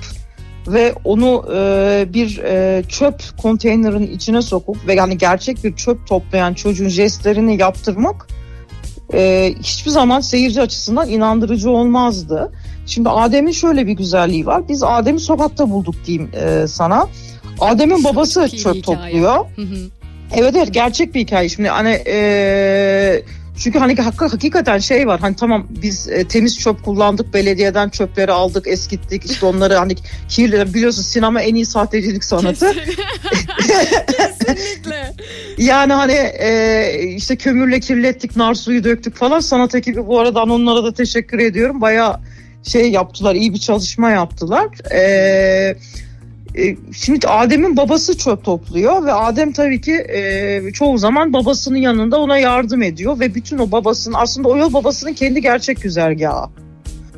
ve onu e, bir e, çöp konteynerin içine sokup ve yani gerçek bir çöp toplayan çocuğun jestlerini yaptırmak e, hiçbir zaman seyirci açısından inandırıcı olmazdı. Şimdi Adem'in şöyle bir güzelliği var. Biz Adem'i sokakta bulduk diyeyim e, sana. Adem'in babası Çok çöp hikaye. topluyor. Evet evet gerçek bir hikaye. Şimdi hani eee, çünkü hani hak- hakikaten şey var hani tamam biz e, temiz çöp kullandık belediyeden çöpleri aldık eskittik işte onları hani kirli biliyorsun sinema en iyi sahtecilik sanatı. [LAUGHS] Kesinlikle. Yani hani e, işte kömürle kirlettik, nar suyu döktük falan. Sanat ekibi bu arada onlara da teşekkür ediyorum. Bayağı şey yaptılar, iyi bir çalışma yaptılar. E, e, şimdi Adem'in babası çöp topluyor ve Adem tabii ki e, çoğu zaman babasının yanında ona yardım ediyor ve bütün o babasının aslında o yol babasının kendi gerçek güzergahı.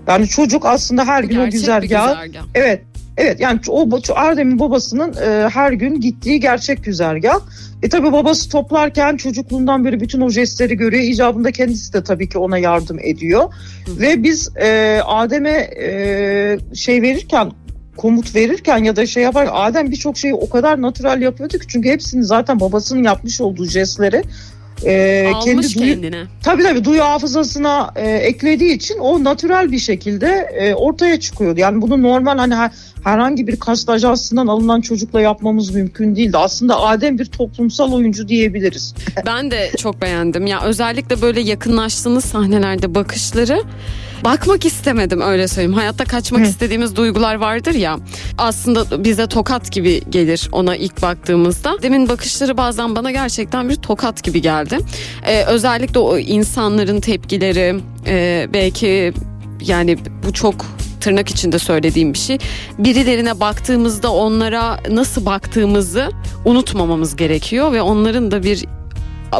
Yani çocuk aslında her gün o Gerçek bir güzergahı güzergah. Evet. Evet yani o Erdem'in babasının e, her gün gittiği gerçek güzergah. E tabi babası toplarken çocukluğundan beri bütün o jestleri görüyor. İcabında kendisi de tabii ki ona yardım ediyor. Ve biz e, Adem'e e, şey verirken komut verirken ya da şey yapar Adem birçok şeyi o kadar natural yapıyordu ki çünkü hepsini zaten babasının yapmış olduğu jestleri e, Almış kendi duyu- kendine. Tabii tabii duyu hafızasına e, eklediği için o natürel bir şekilde e, ortaya çıkıyordu. Yani bunu normal hani herhangi bir kast ajansından alınan çocukla yapmamız mümkün değildi. Aslında Adem bir toplumsal oyuncu diyebiliriz. [LAUGHS] Ben de çok beğendim. Ya özellikle böyle yakınlaştığınız sahnelerde bakışları bakmak istemedim öyle söyleyeyim. Hayatta kaçmak Hı. istediğimiz duygular vardır ya. Aslında bize tokat gibi gelir ona ilk baktığımızda. Demin bakışları bazen bana gerçekten bir tokat gibi geldi. Ee, özellikle o insanların tepkileri e, belki yani bu çok tırnak içinde söylediğim bir şey. Birilerine baktığımızda onlara nasıl baktığımızı unutmamamız gerekiyor ve onların da bir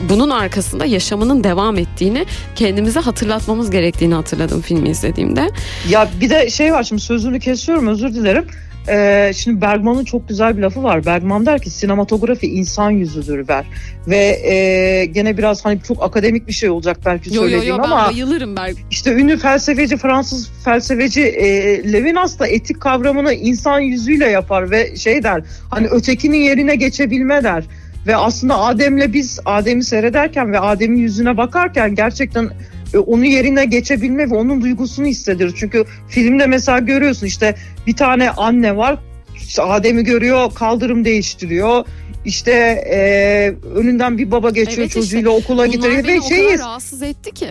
bunun arkasında yaşamının devam ettiğini kendimize hatırlatmamız gerektiğini hatırladım filmi izlediğimde. Ya bir de şey var şimdi sözünü kesiyorum özür dilerim. Ee, şimdi Bergman'ın çok güzel bir lafı var. Bergman der ki sinematografi insan yüzüdür ver. Ve e, gene biraz hani çok akademik bir şey olacak belki Yo yo söylediğim yo ben ama bayılırım Berg. işte ünlü felsefeci Fransız felsefeci e, Levinas da etik kavramını insan yüzüyle yapar ve şey der hani ötekinin yerine geçebilme der. Ve aslında Adem'le biz Adem'i seyrederken ve Adem'in yüzüne bakarken gerçekten e, onun yerine geçebilme ve onun duygusunu hissediyoruz. Çünkü filmde mesela görüyorsun işte bir tane anne var işte Adem'i görüyor kaldırım değiştiriyor. İşte e, önünden bir baba geçiyor Evet işte, çocuğuyla okula Bunlar getiriyor beni ve şeyiz. rahatsız etti ki.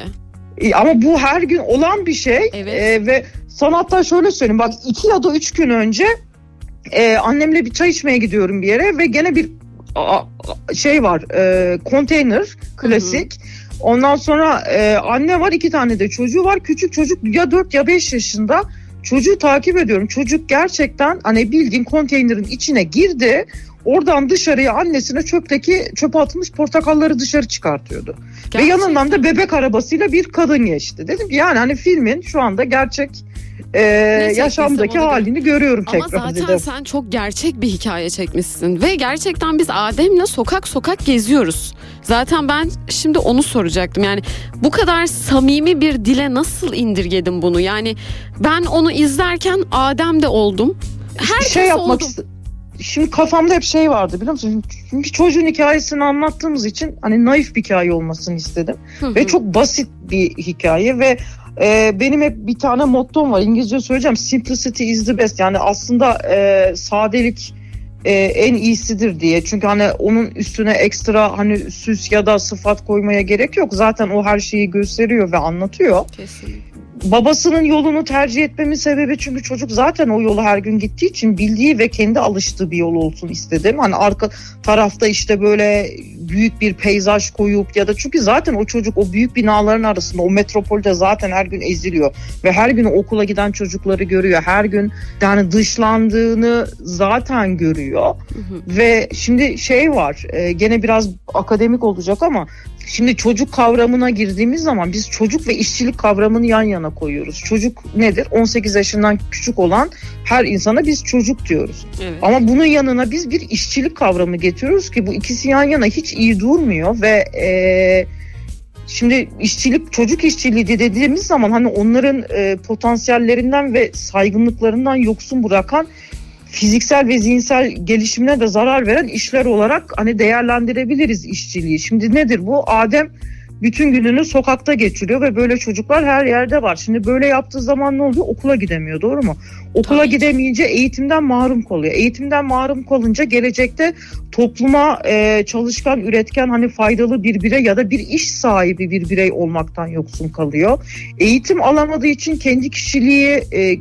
E, Ama bu her gün olan bir şey Evet. E, ve sanatta şöyle söyleyeyim bak iki ya da üç gün önce e, annemle bir çay içmeye gidiyorum bir yere ve gene bir a- a- şey var e, konteyner klasik. Ondan sonra e, anne var iki tane de çocuğu var küçük çocuk ya 4 ya 5 yaşında çocuğu takip ediyorum. Çocuk gerçekten hani bildiğin konteynerin içine girdi. Oradan dışarıya annesine çöpteki çöpe atılmış portakalları dışarı çıkartıyordu. Ve yanından da bebek arabasıyla bir kadın geçti. Dedim ki yani hani filmin şu anda gerçek e, yaşamdaki halini görüyorum Ama tekrar. zaten sen çok gerçek bir hikaye çekmişsin ve gerçekten biz Adem'le sokak sokak geziyoruz. Zaten ben şimdi onu soracaktım. Yani bu kadar samimi bir dile nasıl indirgedim bunu? Yani ben onu izlerken Adem de oldum. Herkes şey yapmak oldum. Şimdi kafamda hep şey vardı biliyor musun? Çünkü çocuğun hikayesini anlattığımız için hani naif bir hikaye olmasını istedim. Hı hı. Ve çok basit bir hikaye ve e, benim hep bir tane mottom var. İngilizce söyleyeceğim. Simplicity is the best. Yani aslında e, sadelik e, en iyisidir diye. Çünkü hani onun üstüne ekstra hani süs ya da sıfat koymaya gerek yok. Zaten o her şeyi gösteriyor ve anlatıyor Kesinlikle. babasının yolunu tercih etmemin sebebi çünkü çocuk zaten o yolu her gün gittiği için bildiği ve kendi alıştığı bir yol olsun istedim. Hani arka tarafta işte böyle büyük bir peyzaj koyup ya da çünkü zaten o çocuk o büyük binaların arasında o metropolde zaten her gün eziliyor ve her gün okula giden çocukları görüyor. Her gün yani dışlandığını zaten görüyor. Ve şimdi şey var e, gene biraz akademik olacak ama şimdi çocuk kavramına girdiğimiz zaman biz çocuk ve işçilik kavramını yan yana koyuyoruz. Çocuk nedir? 18 yaşından küçük olan her insana biz çocuk diyoruz. Evet. Ama bunun yanına biz bir işçilik kavramı getiriyoruz ki bu ikisi yan yana hiç iyi durmuyor ve e, şimdi işçilik çocuk işçiliği de dediğimiz zaman hani onların e, potansiyellerinden ve saygınlıklarından yoksun bırakan fiziksel ve zihinsel gelişimine de zarar veren işler olarak hani değerlendirebiliriz işçiliği. Şimdi nedir bu? Adem bütün gününü sokakta geçiriyor ve böyle çocuklar her yerde var. Şimdi böyle yaptığı zaman ne oluyor? Okula gidemiyor doğru mu? Okula Tabii gidemeyince eğitimden mahrum kalıyor. Eğitimden mahrum kalınca gelecekte topluma e, çalışkan, üretken, hani faydalı bir birey ya da bir iş sahibi bir birey olmaktan yoksun kalıyor. Eğitim alamadığı için kendi kişiliği e,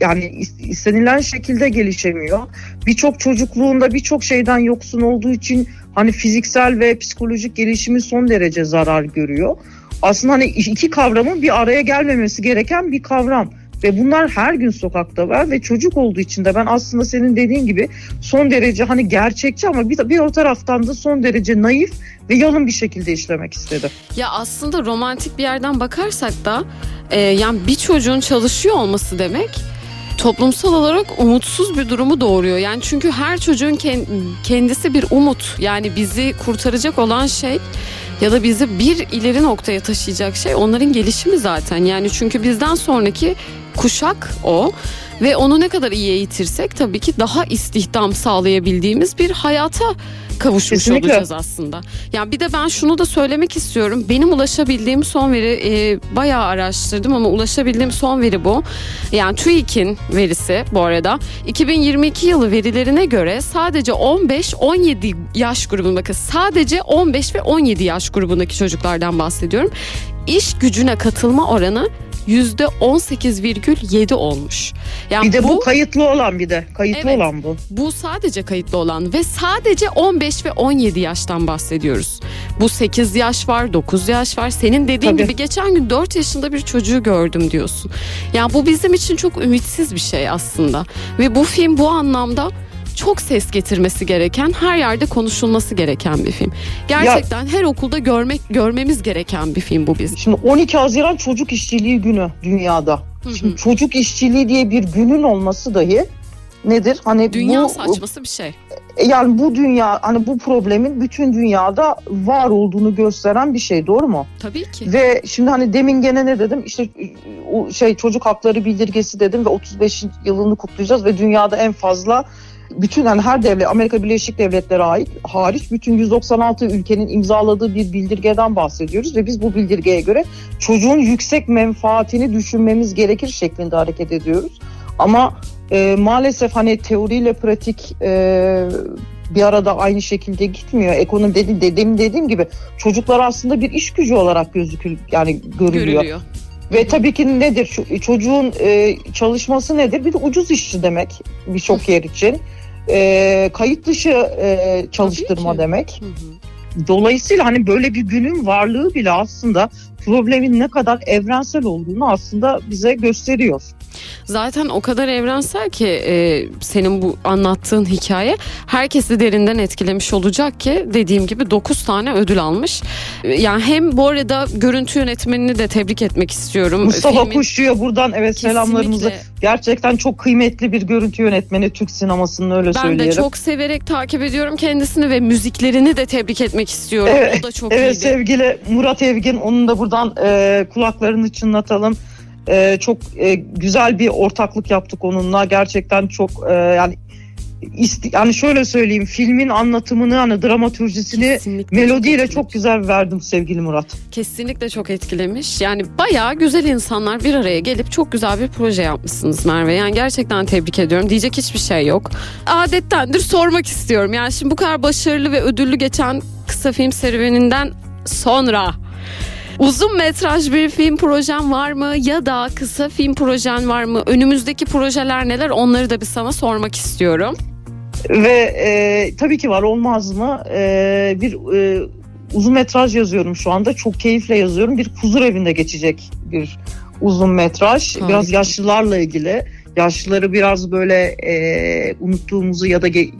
yani is- istenilen şekilde gelişemiyor. Birçok çocukluğunda birçok şeyden yoksun olduğu için hani fiziksel ve psikolojik gelişimi son derece zarar görüyor. Aslında hani iki kavramın bir araya gelmemesi gereken bir kavram. Ve bunlar her gün sokakta var ve çocuk olduğu için de ben aslında senin dediğin gibi son derece hani gerçekçi ama bir, bir o taraftan da son derece naif ve yalın bir şekilde işlemek istedim. Ya aslında romantik bir yerden bakarsak da e, yani bir çocuğun çalışıyor olması demek toplumsal olarak umutsuz bir durumu doğuruyor. Yani çünkü her çocuğun ken- kendisi bir umut. Yani bizi kurtaracak olan şey ya da bizi bir ileri noktaya taşıyacak şey onların gelişimi zaten. Yani çünkü bizden sonraki kuşak o ve onu ne kadar iyi eğitirsek tabii ki daha istihdam sağlayabildiğimiz bir hayata kavuşmuş Kesinlikle. olacağız aslında. Yani bir de ben şunu da söylemek istiyorum. Benim ulaşabildiğim son veri e, bayağı araştırdım ama ulaşabildiğim son veri bu. Yani TÜİK'in verisi bu arada 2022 yılı verilerine göre sadece 15-17 yaş grubunda sadece 15 ve 17 yaş grubundaki çocuklardan bahsediyorum. İş gücüne katılma oranı %18,7 olmuş. Yani Bir de bu, bu kayıtlı olan bir de. Kayıtlı Evet. olan bu. bu sadece kayıtlı olan ve sadece 15 ve 17 yaştan bahsediyoruz. Bu 8 yaş var, 9 yaş var. Senin dediğin Tabii. gibi geçen gün 4 yaşında bir çocuğu gördüm diyorsun. Yani bu bizim için çok ümitsiz bir şey aslında. Ve bu film bu anlamda çok ses getirmesi gereken, her yerde konuşulması gereken bir film. Gerçekten her okulda görmek görmemiz gereken bir film bu bizim. Şimdi 12 Haziran Çocuk İşçiliği Günü dünyada. Şimdi çocuk işçiliği diye bir günün olması dahi nedir? Hani Dünya bu saçması bir şey. yani bu dünya hani bu problemin bütün dünyada var olduğunu gösteren bir şey doğru mu? Tabii ki. Ve şimdi hani demin gene ne dedim? İşte o şey çocuk hakları bildirgesi dedim ve 35. yılını kutlayacağız ve dünyada en fazla bütün yani her devlet Amerika Birleşik Devletleri ait hariç bütün 196 ülkenin imzaladığı bir bildirgeden bahsediyoruz ve biz bu bildirgeye göre çocuğun yüksek menfaatini düşünmemiz gerekir şeklinde hareket ediyoruz. Ama e, maalesef hani teoriyle pratik e, bir arada aynı şekilde gitmiyor. Ekonomi dedi, dediğim dediğim gibi çocuklar aslında bir iş gücü olarak gözükül yani görülüyor. Görülüyor. Ve tabii ki nedir Şu- çocuğun e, çalışması nedir? Bir de ucuz işçi demek birçok yer için. E, kayıt dışı e, çalıştırma demek. Hı hı. Dolayısıyla hani böyle bir günün varlığı bile aslında problemin ne kadar evrensel olduğunu aslında bize gösteriyor. Zaten o kadar evrensel ki e, senin bu anlattığın hikaye herkesi derinden etkilemiş olacak ki dediğim gibi 9 tane ödül almış. Yani hem bu arada görüntü yönetmenini de tebrik etmek istiyorum. Mustafa Filmin- Kuşçu'ya buradan evet selamlarımızı. Kesinlikle. Gerçekten çok kıymetli bir görüntü yönetmeni Türk sinemasının öyle Ben söyleyelim. de çok severek takip ediyorum kendisini ve müziklerini de tebrik etmek istiyorum. Evet, o da çok Evet iyiydi. sevgili Murat Evgin onun da buradan e, kulaklarını çınlatalım. E, çok e, güzel bir ortaklık yaptık onunla. Gerçekten çok e, yani yani şöyle söyleyeyim filmin anlatımını hani dramatürjisini Kesinlikle melodiyle etkilemiş. çok güzel verdim sevgili Murat. Kesinlikle çok etkilemiş. Yani bayağı güzel insanlar bir araya gelip çok güzel bir proje yapmışsınız Merve. Yani gerçekten tebrik ediyorum. Diyecek hiçbir şey yok. Adettendir sormak istiyorum. Yani şimdi bu kadar başarılı ve ödüllü geçen kısa film serüveninden sonra uzun metraj bir film projen var mı ya da kısa film projen var mı? Önümüzdeki projeler neler? Onları da bir sana sormak istiyorum. Ve e, tabii ki var olmaz mı? E, bir e, uzun metraj yazıyorum şu anda. Çok keyifle yazıyorum. Bir huzur evinde geçecek bir uzun metraj. Harika. Biraz yaşlılarla ilgili. Yaşlıları biraz böyle e, unuttuğumuzu ya da ge-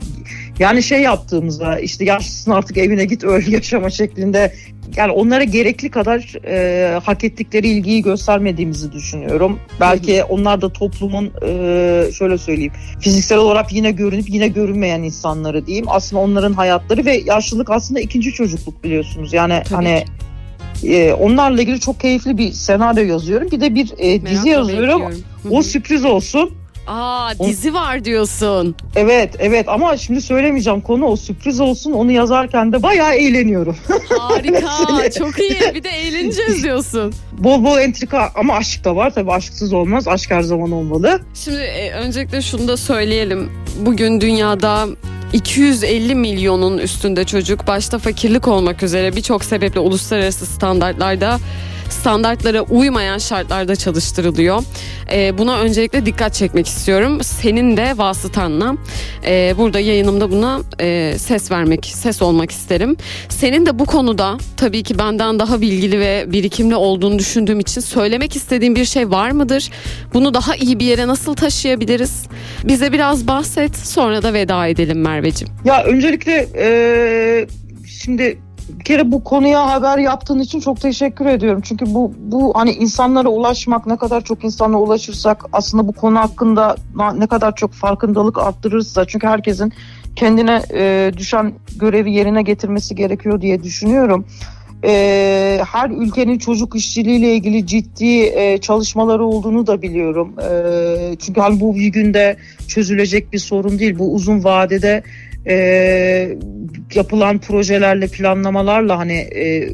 yani şey yaptığımızda işte yaşlısın artık evine git öyle [LAUGHS] yaşama şeklinde yani onlara gerekli kadar e, hak ettikleri ilgiyi göstermediğimizi düşünüyorum. Belki onlar da toplumun e, şöyle söyleyeyim fiziksel olarak yine görünüp yine görünmeyen insanları diyeyim. Aslında onların hayatları ve yaşlılık aslında ikinci çocukluk biliyorsunuz. Yani Tabii hani e, onlarla ilgili çok keyifli bir senaryo yazıyorum. Bir de bir e, dizi Merakla yazıyorum. bekliyorum. O sürpriz olsun. Aa dizi var diyorsun. Evet evet ama şimdi söylemeyeceğim konu o sürpriz olsun. Onu yazarken de bayağı eğleniyorum. [LAUGHS] Harika. [LAUGHS] Çok iyi. Bir de eğleneceğiz diyorsun. bol bol entrika ama aşk da var tabii aşksız olmaz. Aşk her zaman olmalı. Şimdi e, öncelikle şunu da söyleyelim. Bugün dünyada 250 milyonun üstünde çocuk başta fakirlik olmak üzere birçok sebeple uluslararası standartlarda standartlara uymayan şartlarda çalıştırılıyor. E, buna öncelikle dikkat çekmek istiyorum. Senin de vasıtanla e, burada yayınımda buna e, ses vermek, ses olmak isterim. Senin de bu konuda tabii ki benden daha bilgili ve birikimli olduğunu düşündüğüm için söylemek istediğin bir şey var mıdır? Bunu daha iyi bir yere nasıl taşıyabiliriz? Bize biraz bahset sonra da veda edelim Merveciğim. Ya öncelikle e, şimdi bir kere bu konuya haber yaptığın için çok teşekkür ediyorum. Çünkü bu bu hani insanlara ulaşmak ne kadar çok insana ulaşırsak aslında bu konu hakkında ne kadar çok farkındalık arttırırsa çünkü herkesin kendine e, düşen görevi yerine getirmesi gerekiyor diye düşünüyorum. E, her ülkenin çocuk işçiliğiyle ilgili ciddi e, çalışmaları olduğunu da biliyorum. E, çünkü hani bu bir günde çözülecek bir sorun değil. Bu uzun vadede e, yapılan projelerle, planlamalarla hani e,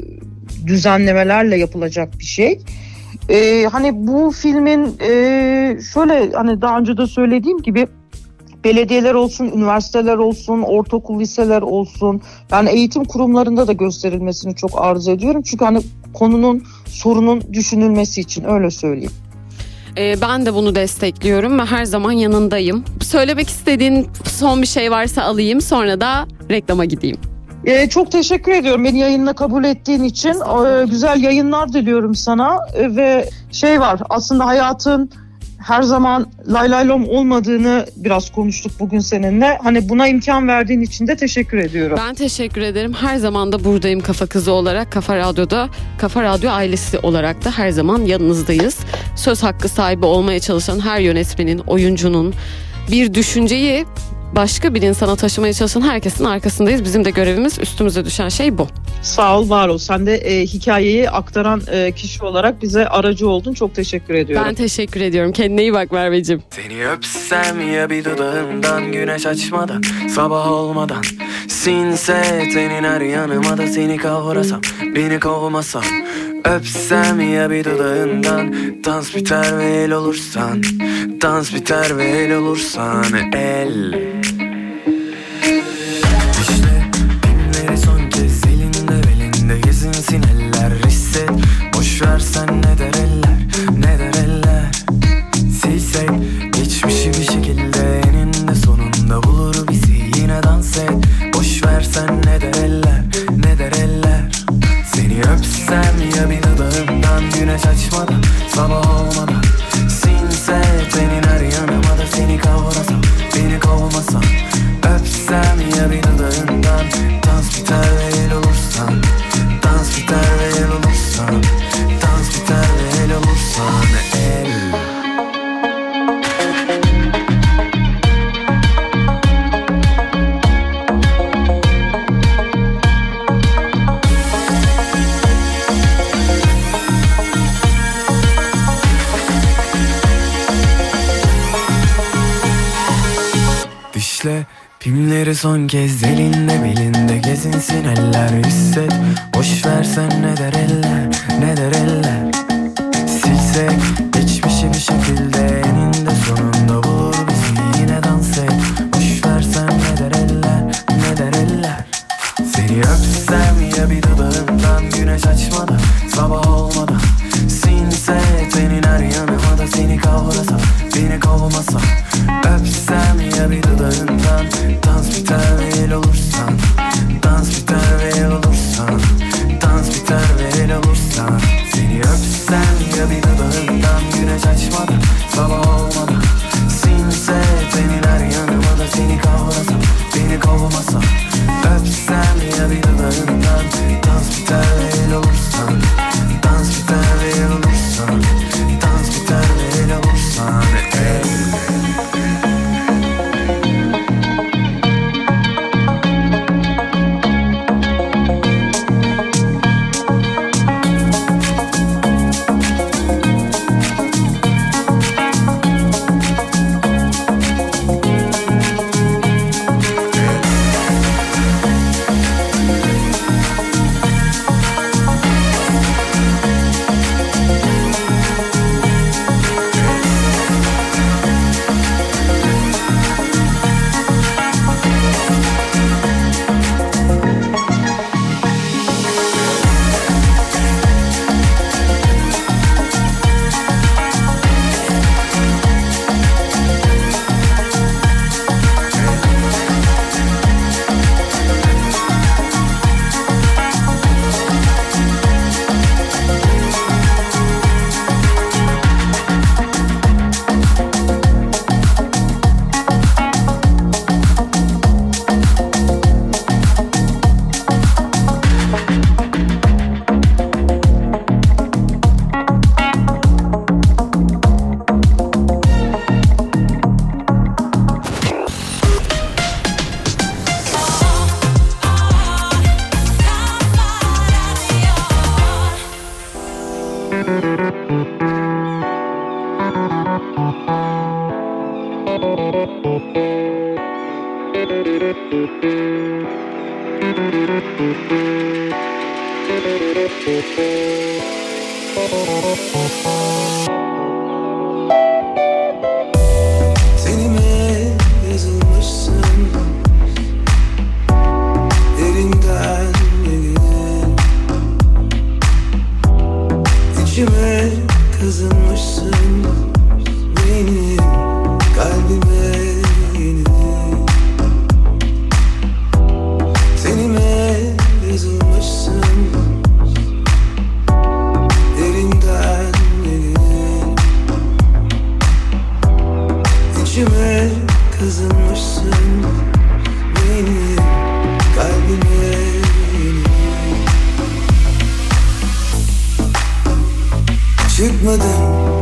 düzenlemelerle yapılacak bir şey. E, hani bu filmin e, şöyle hani daha önce de söylediğim gibi belediyeler olsun, üniversiteler olsun, ortaokul liseler olsun yani eğitim kurumlarında da gösterilmesini çok arzu ediyorum. Çünkü hani konunun sorunun düşünülmesi için öyle söyleyeyim. Ee, ben de bunu destekliyorum ve her zaman yanındayım. Söylemek istediğin son bir şey varsa alayım sonra da reklama gideyim. Ee, çok teşekkür ediyorum beni yayınına kabul ettiğin için. Ee, güzel yayınlar diliyorum sana. Ee, ve şey var aslında hayatın her zaman lay lay lom olmadığını biraz konuştuk bugün seninle. Hani buna imkan verdiğin için de teşekkür ediyorum. Ben teşekkür ederim. Her zaman da buradayım Kafa Kızı olarak. Kafa Radyo'da, Kafa Radyo ailesi olarak da her zaman yanınızdayız. Söz hakkı sahibi olmaya çalışan her yönetmenin, oyuncunun bir düşünceyi başka bir insana taşımaya çalışan herkesin arkasındayız. Bizim de görevimiz üstümüze düşen şey bu. Sağ ol, var ol. Sen de e, hikayeyi aktaran e, kişi olarak bize aracı oldun. Çok teşekkür ediyorum. Ben teşekkür ediyorum. Kendine iyi bak Merveciğim. Seni öpsem ya bir dudağından güneş açmadan sabah olmadan Sinse tenin her yanıma da seni kavrasam beni kovmasam Öpsem ya bir dudağından dans biter ve el olursan Dans biter ve el olursan el açmadan Dişle pimleri son kez elinde belinde gezinsin eller hisset. Boş versen Çıkmadın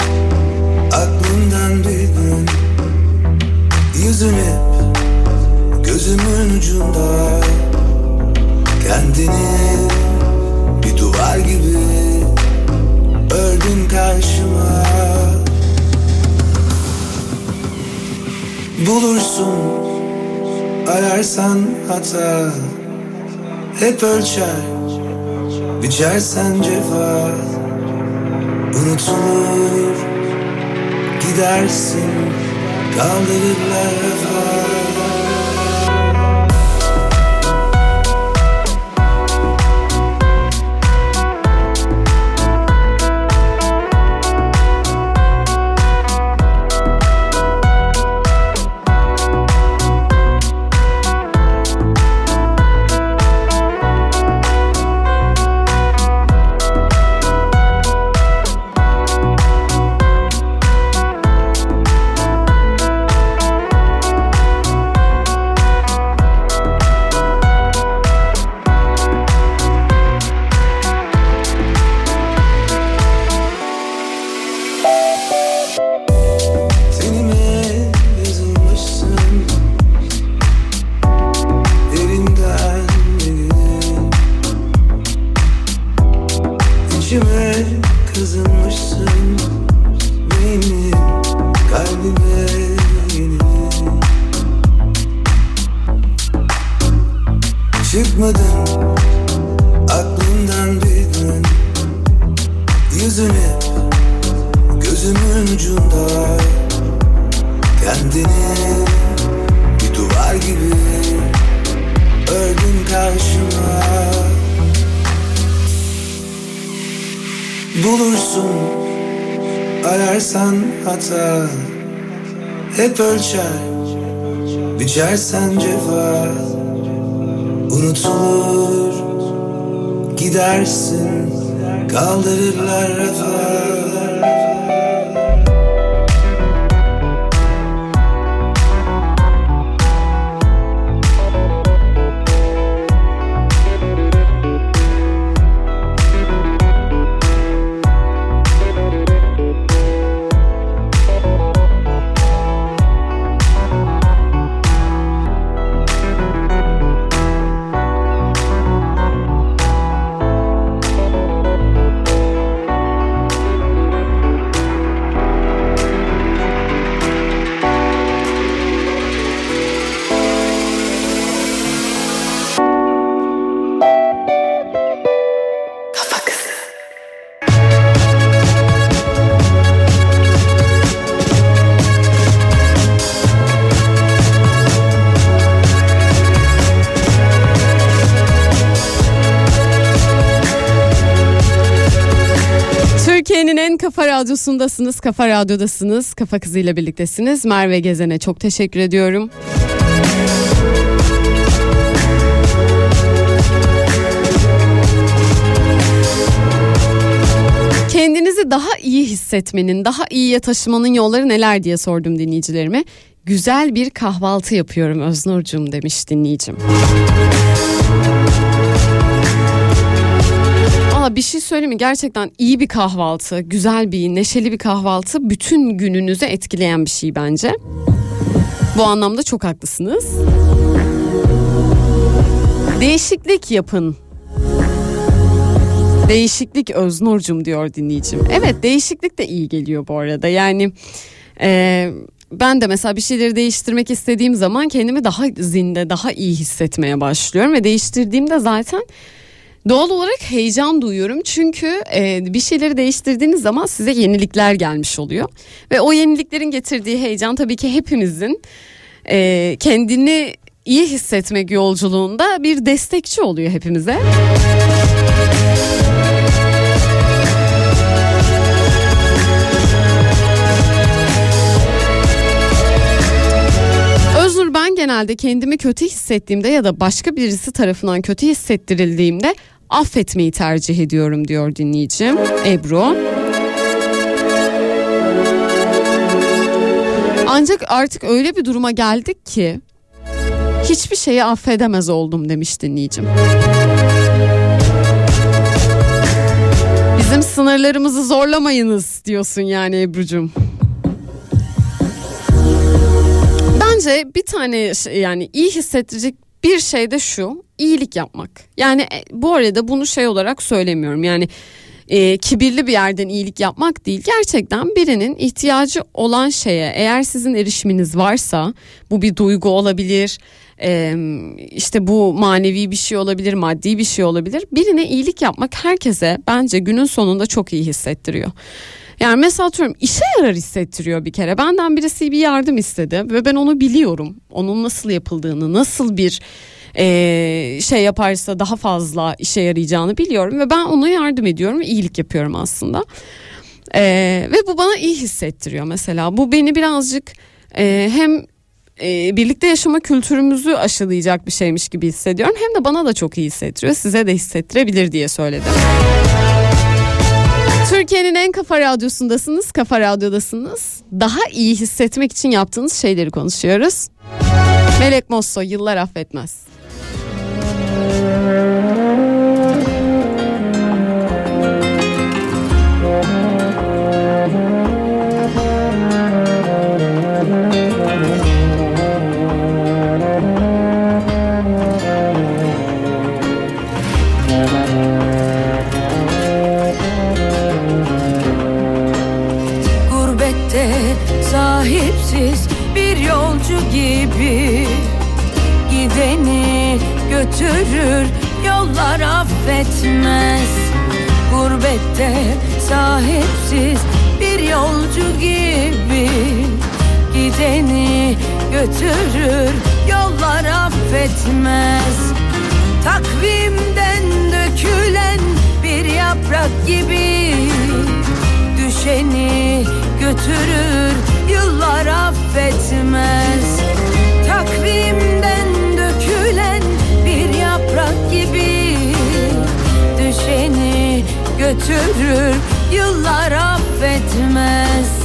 aklımdan bir gün Yüzün hep gözümün ucunda. Kendini bir duvar gibi ördün karşıma. Bulursun ararsan hata. Hep ölçer biçersen cefa Unutulur gidersin kaldırırlar rafa ölçer biçersen cefa kafa radyosundasınız, kafa radyodasınız, kafa kızıyla birliktesiniz. Merve Gezen'e çok teşekkür ediyorum. Kendinizi daha iyi hissetmenin, daha iyiye taşımanın yolları neler diye sordum dinleyicilerime. Güzel bir kahvaltı yapıyorum Öznur'cum demiş dinleyicim. Bir şey söyleyeyim mi? Gerçekten iyi bir kahvaltı, güzel bir, neşeli bir kahvaltı bütün gününüzü etkileyen bir şey bence. Bu anlamda çok haklısınız. Değişiklik yapın. Değişiklik Öznur'cum diyor dinleyicim. Evet değişiklik de iyi geliyor bu arada. Yani e, ben de mesela bir şeyleri değiştirmek istediğim zaman kendimi daha zinde, daha iyi hissetmeye başlıyorum ve değiştirdiğimde zaten doğal olarak heyecan duyuyorum. Çünkü e, bir şeyleri değiştirdiğiniz zaman size yenilikler gelmiş oluyor ve o yeniliklerin getirdiği heyecan tabii ki hepimizin e, kendini iyi hissetmek yolculuğunda bir destekçi oluyor hepimize. Genelde kendimi kötü hissettiğimde ya da başka birisi tarafından kötü hissettirildiğimde affetmeyi tercih ediyorum diyor dinleyicim Ebru. Ancak artık öyle bir duruma geldik ki hiçbir şeyi affedemez oldum demiş dinleyicim. Bizim sınırlarımızı zorlamayınız diyorsun yani Ebru'cum. Bence bir tane yani iyi hissettirecek bir şey de şu iyilik yapmak. Yani e, bu arada bunu şey olarak söylemiyorum yani e, kibirli bir yerden iyilik yapmak değil. Gerçekten birinin ihtiyacı olan şeye eğer sizin erişiminiz varsa bu bir duygu olabilir. e, işte bu manevi bir şey olabilir, maddi bir şey olabilir. Birine iyilik yapmak herkese bence günün sonunda çok iyi hissettiriyor. Yani mesela atıyorum işe yarar hissettiriyor bir kere. Benden birisi bir yardım istedi ve ben onu biliyorum. Onun nasıl yapıldığını, nasıl bir eee, şey yaparsa daha fazla işe yarayacağını biliyorum ve ben ona yardım ediyorum iyilik yapıyorum aslında. Eee, ve bu bana iyi hissettiriyor mesela. Bu beni birazcık eee, hem eee, birlikte yaşama kültürümüzü aşılayacak bir şeymiş gibi hissediyorum. Hem de bana da çok iyi hissettiriyor. Size de hissettirebilir diye söyledim. Türkiye'nin en kafa radyosundasınız, kafa radyodasınız. Daha iyi hissetmek için yaptığınız şeyleri konuşuyoruz. Melek Mosso yıllar affetmez. Gurbette sahipsiz bir yolcu gibi Gideni götürür yollar affetmez. Takvimden dökülen bir yaprak gibi Düşeni götürür yıllar affetmez. Takvimden götürür yıllar affetmez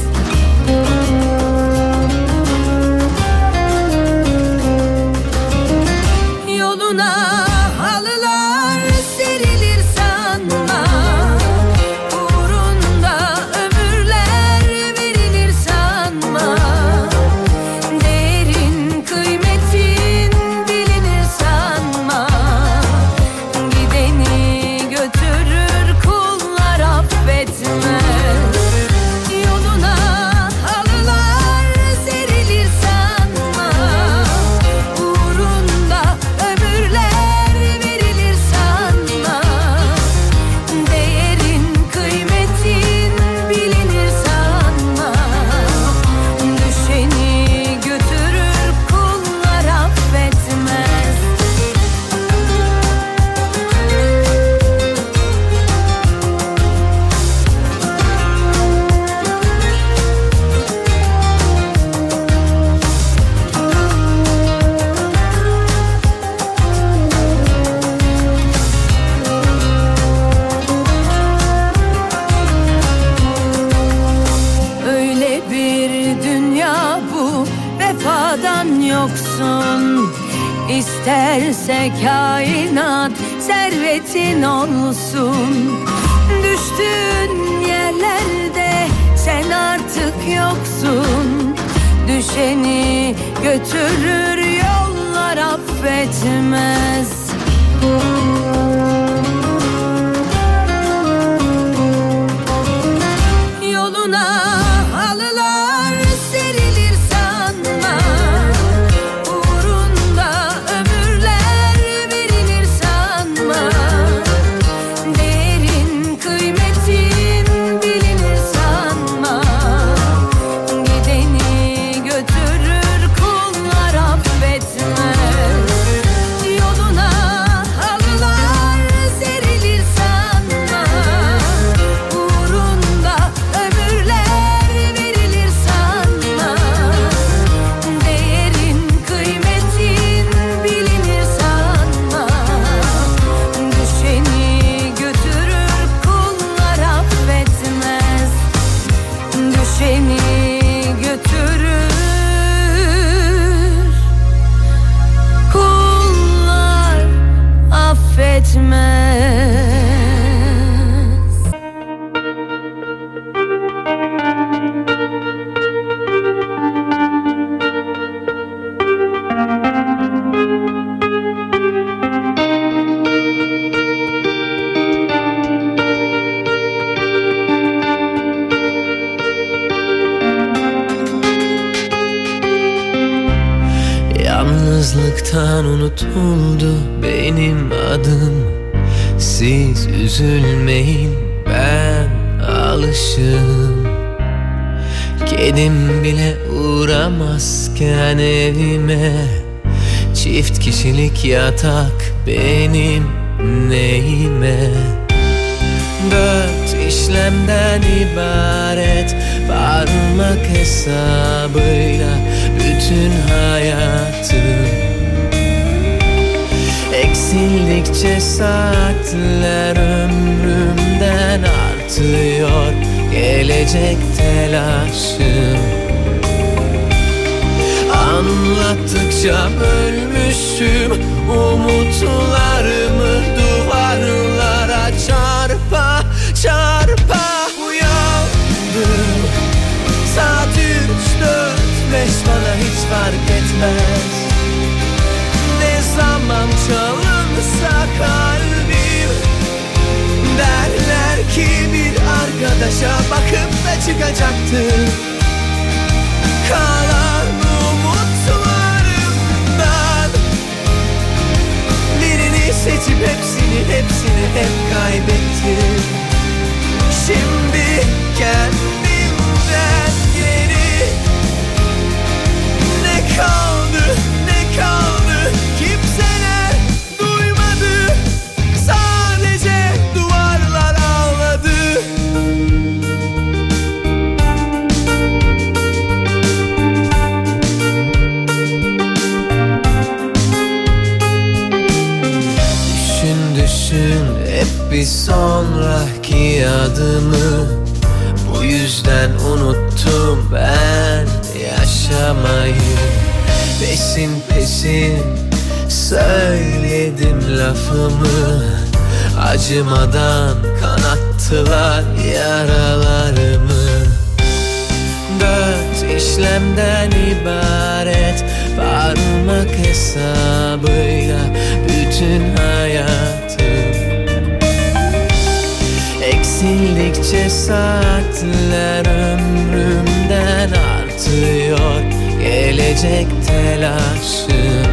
Gelecek telaşım.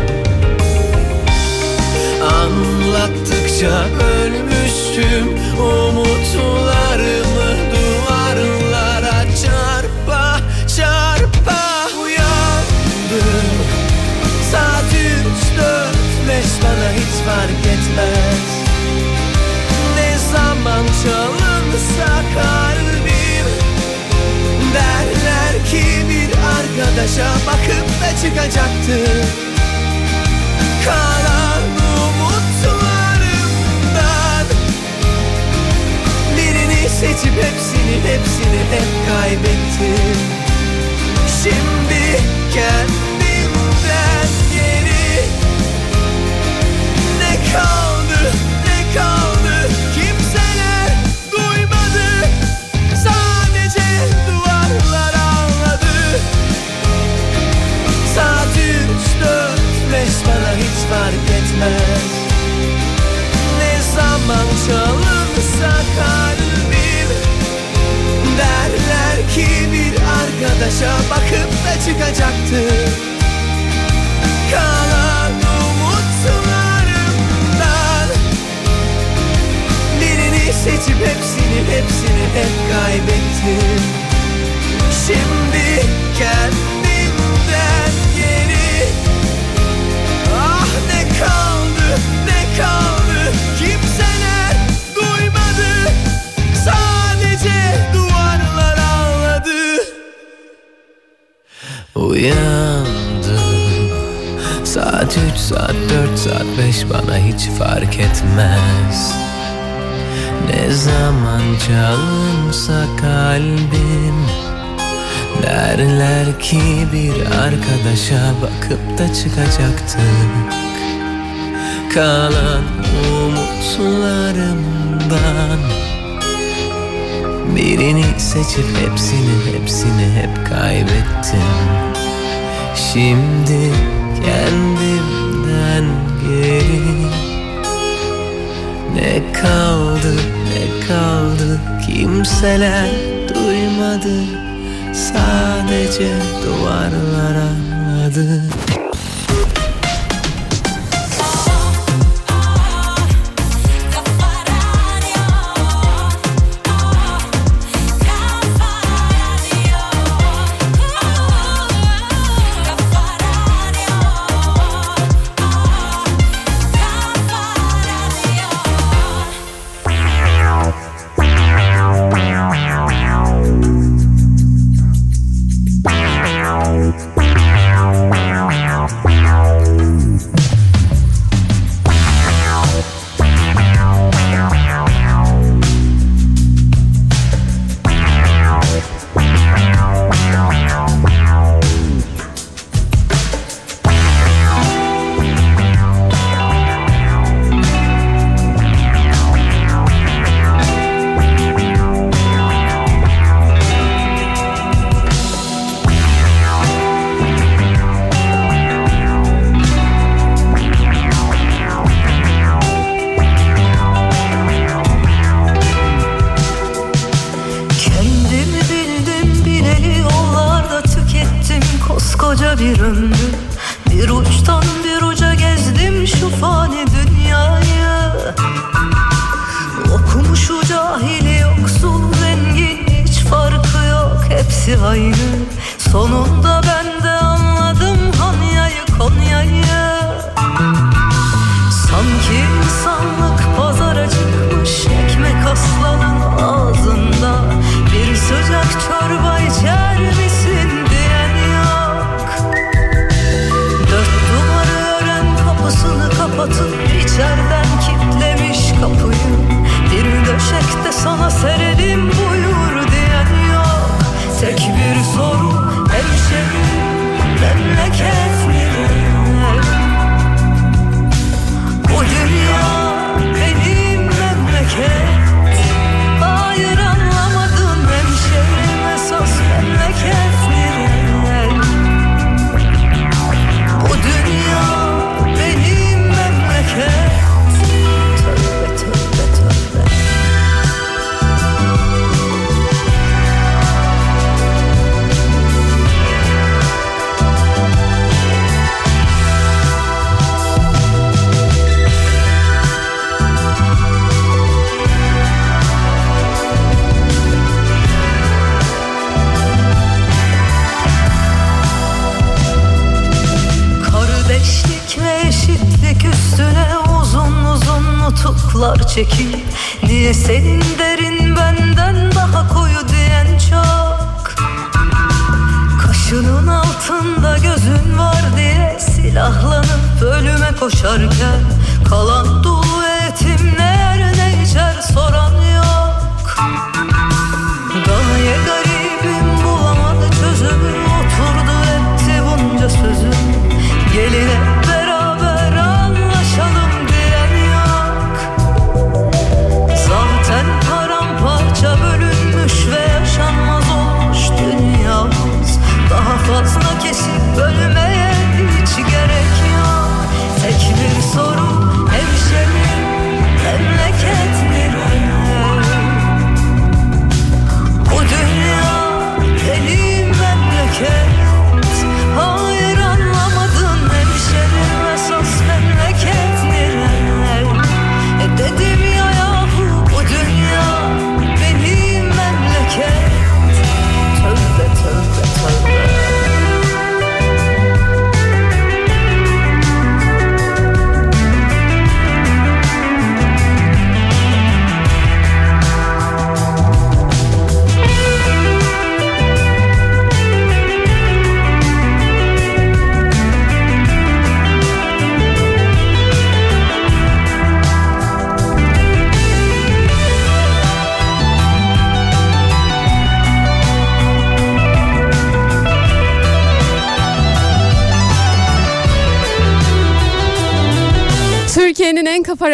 Anlattıkça ölmüşüm. Umutlarımı duvarlara çarpa çarpa uyandım. Saat üç dört beş bana hiç fark etmez. Ne zaman çalınsa kalbim arkadaşa bakıp da çıkacaktı. Kalan umutlarımdan Birini seçip hepsini hepsini hep kaybettim Şimdi kendimden zaman çalınsa kalbim Derler ki bir arkadaşa bakıp da çıkacaktı. Kalan umutlarımdan Birini seçip hepsini hepsini hep kaybettim Şimdi kendimden geri Ah ne kaldı ne kaldı? Kimseler Uyandım Saat üç, saat dört, saat beş bana hiç fark etmez. Ne zaman çalınsa kalbim Derler ki bir arkadaşa bakıp da çıkacaktık. Kalan umutlarımdan Birini seçip hepsini hepsini hep kaybettim Şimdi kendimden geri. Ne kaldı ne kaldı? Kimseler duymadı. Sadece duvarlar anladı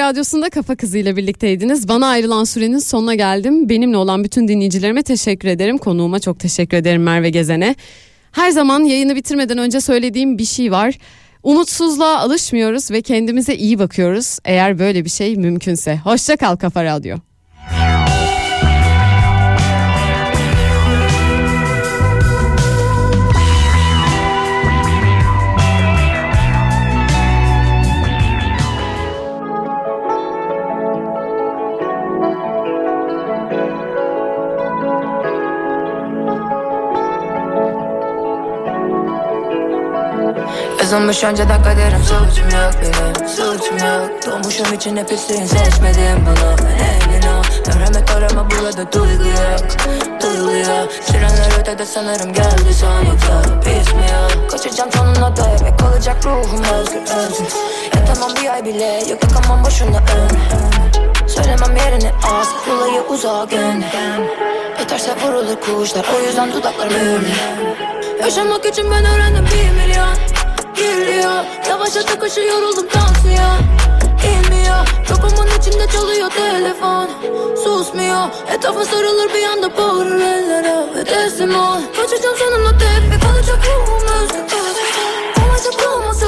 radyosunda Kafa Kızı ile birlikteydiniz. Bana ayrılan sürenin sonuna geldim. Benimle olan bütün dinleyicilerime teşekkür ederim. Konuğuma çok teşekkür ederim Merve Gezen'e. Her zaman yayını bitirmeden önce söylediğim bir şey var. Umutsuzluğa alışmıyoruz ve kendimize iyi bakıyoruz. Eğer böyle bir şey mümkünse. Hoşça kal Kafa Radyo. Yazılmış önceden kaderim. Suçum yok benim Suçum yok. Doğmuşum içine pisliğin seçmedim bunu. Emin ol Merhamet arama burada duygu yok. Duyuluyor Sirenler ötede sanırım geldi sonunda. Pis mi yok Kaçacağım sonuna da eve kalacak ruhum özgür özgür Yatamam bir ay bile yok yakamam boşuna ön Söylemem yerini az Yolayı uzağa gün Yeterse vurulur kuşlar O yüzden dudaklar mühürlü Yaşamak için ben öğrendim bir milyon gülüyor Yavaş ata koşu yoruldum tansiyon İnmiyor. Kafamın içinde çalıyor telefon. Susmuyor. Etrafa sarılır bir anda bağırır ellere Ve teslim ol. Kaçacağım sonunda tek bir kalacak ruhum özgür. Olacak olmasa